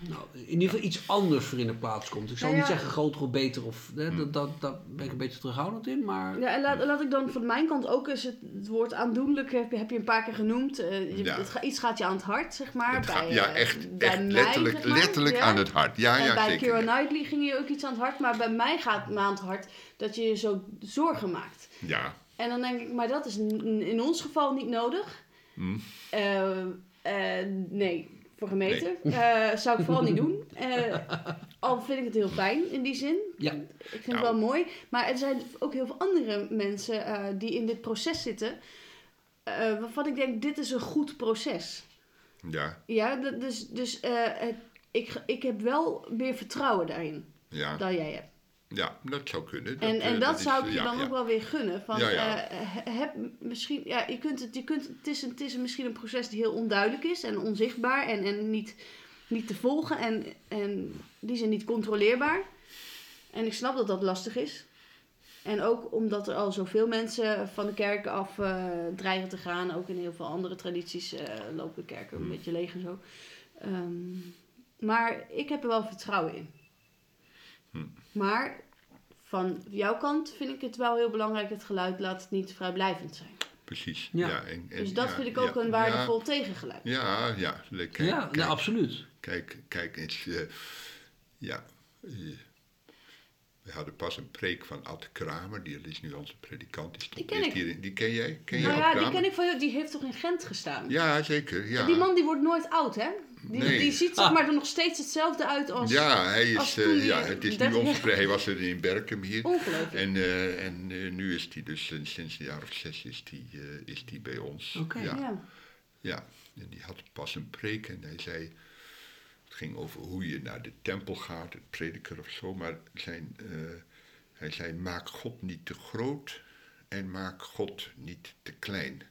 Nou, in ieder geval iets anders voor in de plaats komt. Ik zal Nou niet zeggen groter of beter. Of, hè, dat, dat, daar ben ik een beetje terughoudend in. Maar Ja, en laat, laat ik dan van mijn kant ook eens het, het woord aandoenlijk, heb, je- heb je een paar keer genoemd. Eh, je- Ja. het iets gaat je aan het hart, zeg maar. Het gaat- bij, ja, eh, echt, bij echt mij, letterlijk, zeg maar. letterlijk Ja. aan het hart. Ja, en ja, bij zeker. Keira ja. Knightley ging je ook iets aan het hart, maar bij mij gaat het me aan het hart dat je je zo zorgen maakt. Ja, En dan denk ik, maar dat is in ons geval niet nodig. Eh, nee, voor gemeten. Eh, zou ik vooral niet doen. Eh, al vind ik het heel fijn in die zin. Ja. Ik vind Nou. het wel mooi. Maar er zijn ook heel veel andere mensen eh, die in dit proces zitten. waarvan ik denk, dit is een goed proces. ja, Ja, dus, dus ik, ik heb wel meer vertrouwen daarin ja, dan jij hebt. Ja, dat zou kunnen. En, en eh, dat, is, zou ik eh, je ja, dan ook wel weer gunnen. Van, eh, he- heb misschien, ja, je kunt het, je kunt, het, is een, het is misschien een proces die heel onduidelijk is en onzichtbaar en, en niet, niet te volgen en, en die zijn niet controleerbaar. En ik snap dat dat lastig is. En ook omdat er al zoveel mensen van de kerken af eh, dreigen te gaan. Ook in heel veel andere tradities eh, lopen de kerken een beetje leeg en zo. Ehm, maar ik heb er wel vertrouwen in. Maar van jouw kant vind ik het wel heel belangrijk. Het geluid laat het niet vrijblijvend zijn. Precies. Ja. Ja. en, en- Dus dat ja, vind ik ook ja, een waardevol tegengeluid. Ja, ja. ja. Kijk, ja, kijk, nee, absoluut. Kijk, kijk eens. eh, ja. We hadden pas een preek van Ad Kramer, die is nu onze predikant. Die, Die ken ik. hier in- die ken jij? Ken Nou ja, Ad die ken ik van jou. Die heeft toch in Gent gestaan? Ja, zeker. Ja. Die man die wordt nooit oud, hè? Die, Nee. die ziet zeg maar er nog steeds hetzelfde uit als... Ja, hij is, eh, ja, het is nu 30 onze jaar- pre- Hij was er in Berkem hier. Ongelooflijk. En, eh, en eh, nu is hij dus sinds een jaar of zes is die, eh, is die bij ons. Oké. Ja, Ja. ja. En die had pas een preek en hij zei... Het ging over hoe je naar de tempel gaat, het prediker of zo. Maar zijn, eh, hij zei, maak God niet te groot en maak God niet te klein.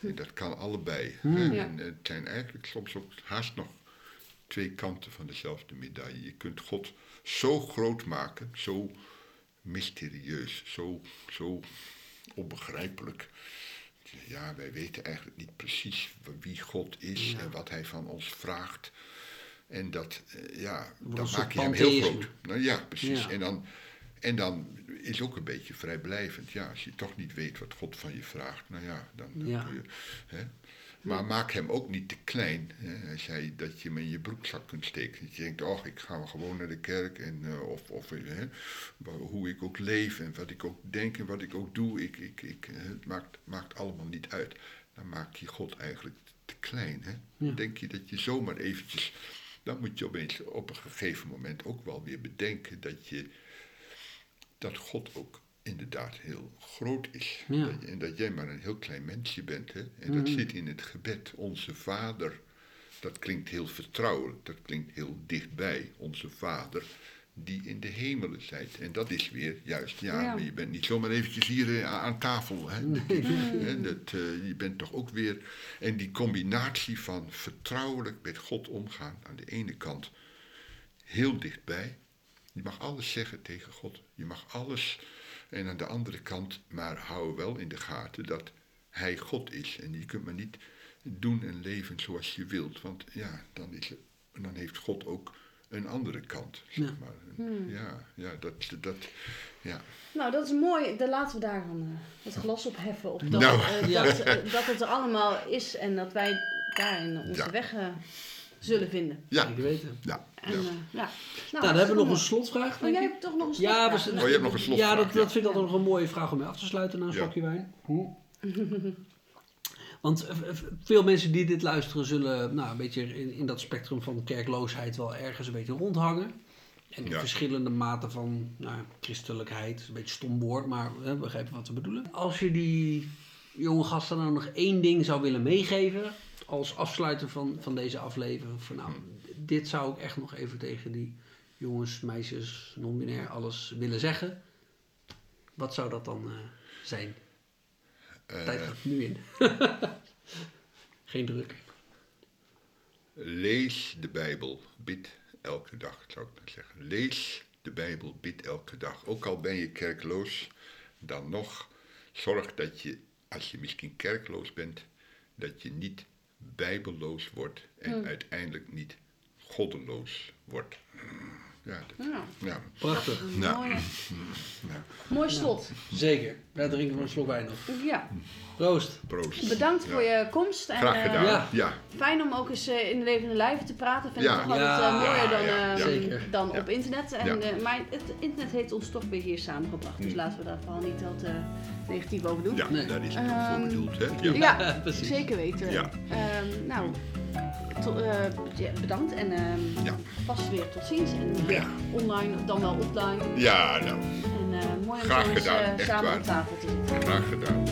En dat kan allebei. Ja. En het zijn eigenlijk soms ook haast nog twee kanten van dezelfde medaille. Je kunt God zo groot maken, zo mysterieus, zo, zo onbegrijpelijk. Ja, wij weten eigenlijk niet precies wie God is en wat hij van ons vraagt. En dat, eh, ja, dan maak je hem heel groot. Nou ja, precies. Ja. En, dan, en dan is ook een beetje vrijblijvend. Ja, als je toch niet weet wat God van je vraagt, nou ja, dan, dan Ja. kun je. Hè. Maar maak hem ook niet te klein. Hè. Hij zei dat je hem in je broekzak kunt steken. Dat je denkt, oh, ik ga gewoon naar de kerk. En, eh, of of hè, wa- hoe ik ook leef en wat ik ook denk en wat ik ook doe. Ik, ik, ik, eh, het maakt, maakt allemaal niet uit. Dan maak je God eigenlijk te klein. Hè. Ja. Denk je dat je zomaar eventjes... Dan moet je opeens op een gegeven moment ook wel weer bedenken dat je dat God ook inderdaad heel groot is. Ja. Dat je- en dat jij maar een heel klein mensje bent. Hè? En dat Mhm. zit in het gebed, onze Vader. Dat klinkt heel vertrouwelijk, dat klinkt heel dichtbij, onze Vader die in de hemelen zijt. En dat is weer juist, ja, Ja. maar je bent niet zomaar eventjes hier eh, aan tafel. Hè? Hè, dat, eh, je bent toch ook weer... En die combinatie van vertrouwelijk met God omgaan aan de ene kant heel dichtbij. Je mag alles zeggen tegen God. Je mag alles. En aan de andere kant, maar hou wel in de gaten dat Hij God is. En je kunt maar niet doen en leven zoals je wilt. Want ja, dan, is dan heeft God ook een andere kant. Zeg Ja. maar. Ja, ja, dat, dat, ja. Nou, dat is mooi. Dan laten we daar dan eh, het glas op heffen. Op dat, Nou. eh, Ja. dat, eh, dat het er allemaal is en dat wij daarin onze Ja. weg zullen vinden. Ja, weten. ja, En, ja. eh, ja. Nou, dan hebben we nog een slotvraag, Oh, denk jij ik. hebt toch nog een Ja, we slotvraag? Oh, je hebt nog een slotvraag, Ja, dat, ja. dat vind ik altijd nog een mooie vraag om mee af te sluiten na een Ja. slokje wijn. Hm. Want eh, veel mensen die dit luisteren zullen nou, een beetje in, in dat spectrum van kerkloosheid wel ergens een beetje rondhangen. En Ja. verschillende maten van nou, christelijkheid, een beetje stom woord, maar we begrijpen wat we bedoelen. Als je die jonge gasten nou nog één ding zou willen meegeven als afsluiter van, van deze aflevering. Van, nou, dit zou ik echt nog even tegen die jongens, meisjes, non-binair, alles willen zeggen. Wat zou dat dan eh, zijn? Eh, Tijd gaat nu in. Geen druk. Lees de Bijbel, bid elke dag, zou ik maar zeggen. Lees de Bijbel, bid elke dag. Ook al ben je kerkloos, dan nog zorg dat je, als je misschien kerkloos bent, dat je niet bijbelloos wordt en uiteindelijk niet goddeloos wordt. Ja, dat, Ja, ja, Prachtig. Nou. mooi, nou, mooi slot. Zeker. Wij drinken van een slok wijn nog. Ja, Proost. proost. bedankt Ja. voor je komst. En, Graag eh, gedaan. Ja. ja. Fijn om ook eens eh, in de levende lijven te praten. Vind Ja. ik toch altijd Ja. eh, mooier dan, Ja, ja, eh, ja. Zeker. dan Ja. op internet. En, Ja. eh, maar het internet heeft ons toch weer hier samengebracht. Dus Mm. laten we daar vooral niet wat eh, negatief over doen. Ja, Nee. daar is het ook Ehm, voor bedoeld. Hè? Ja. Ja, precies. zeker weten. Ja. Ehm, nou, to- eh, bedankt en ehm, Ja. vast weer tot ziens. En Ja. online, dan wel offline. ja, nou, En eh, mooi om Graag gedaan, eh, samen waar. op tafel te zitten. graag gedaan.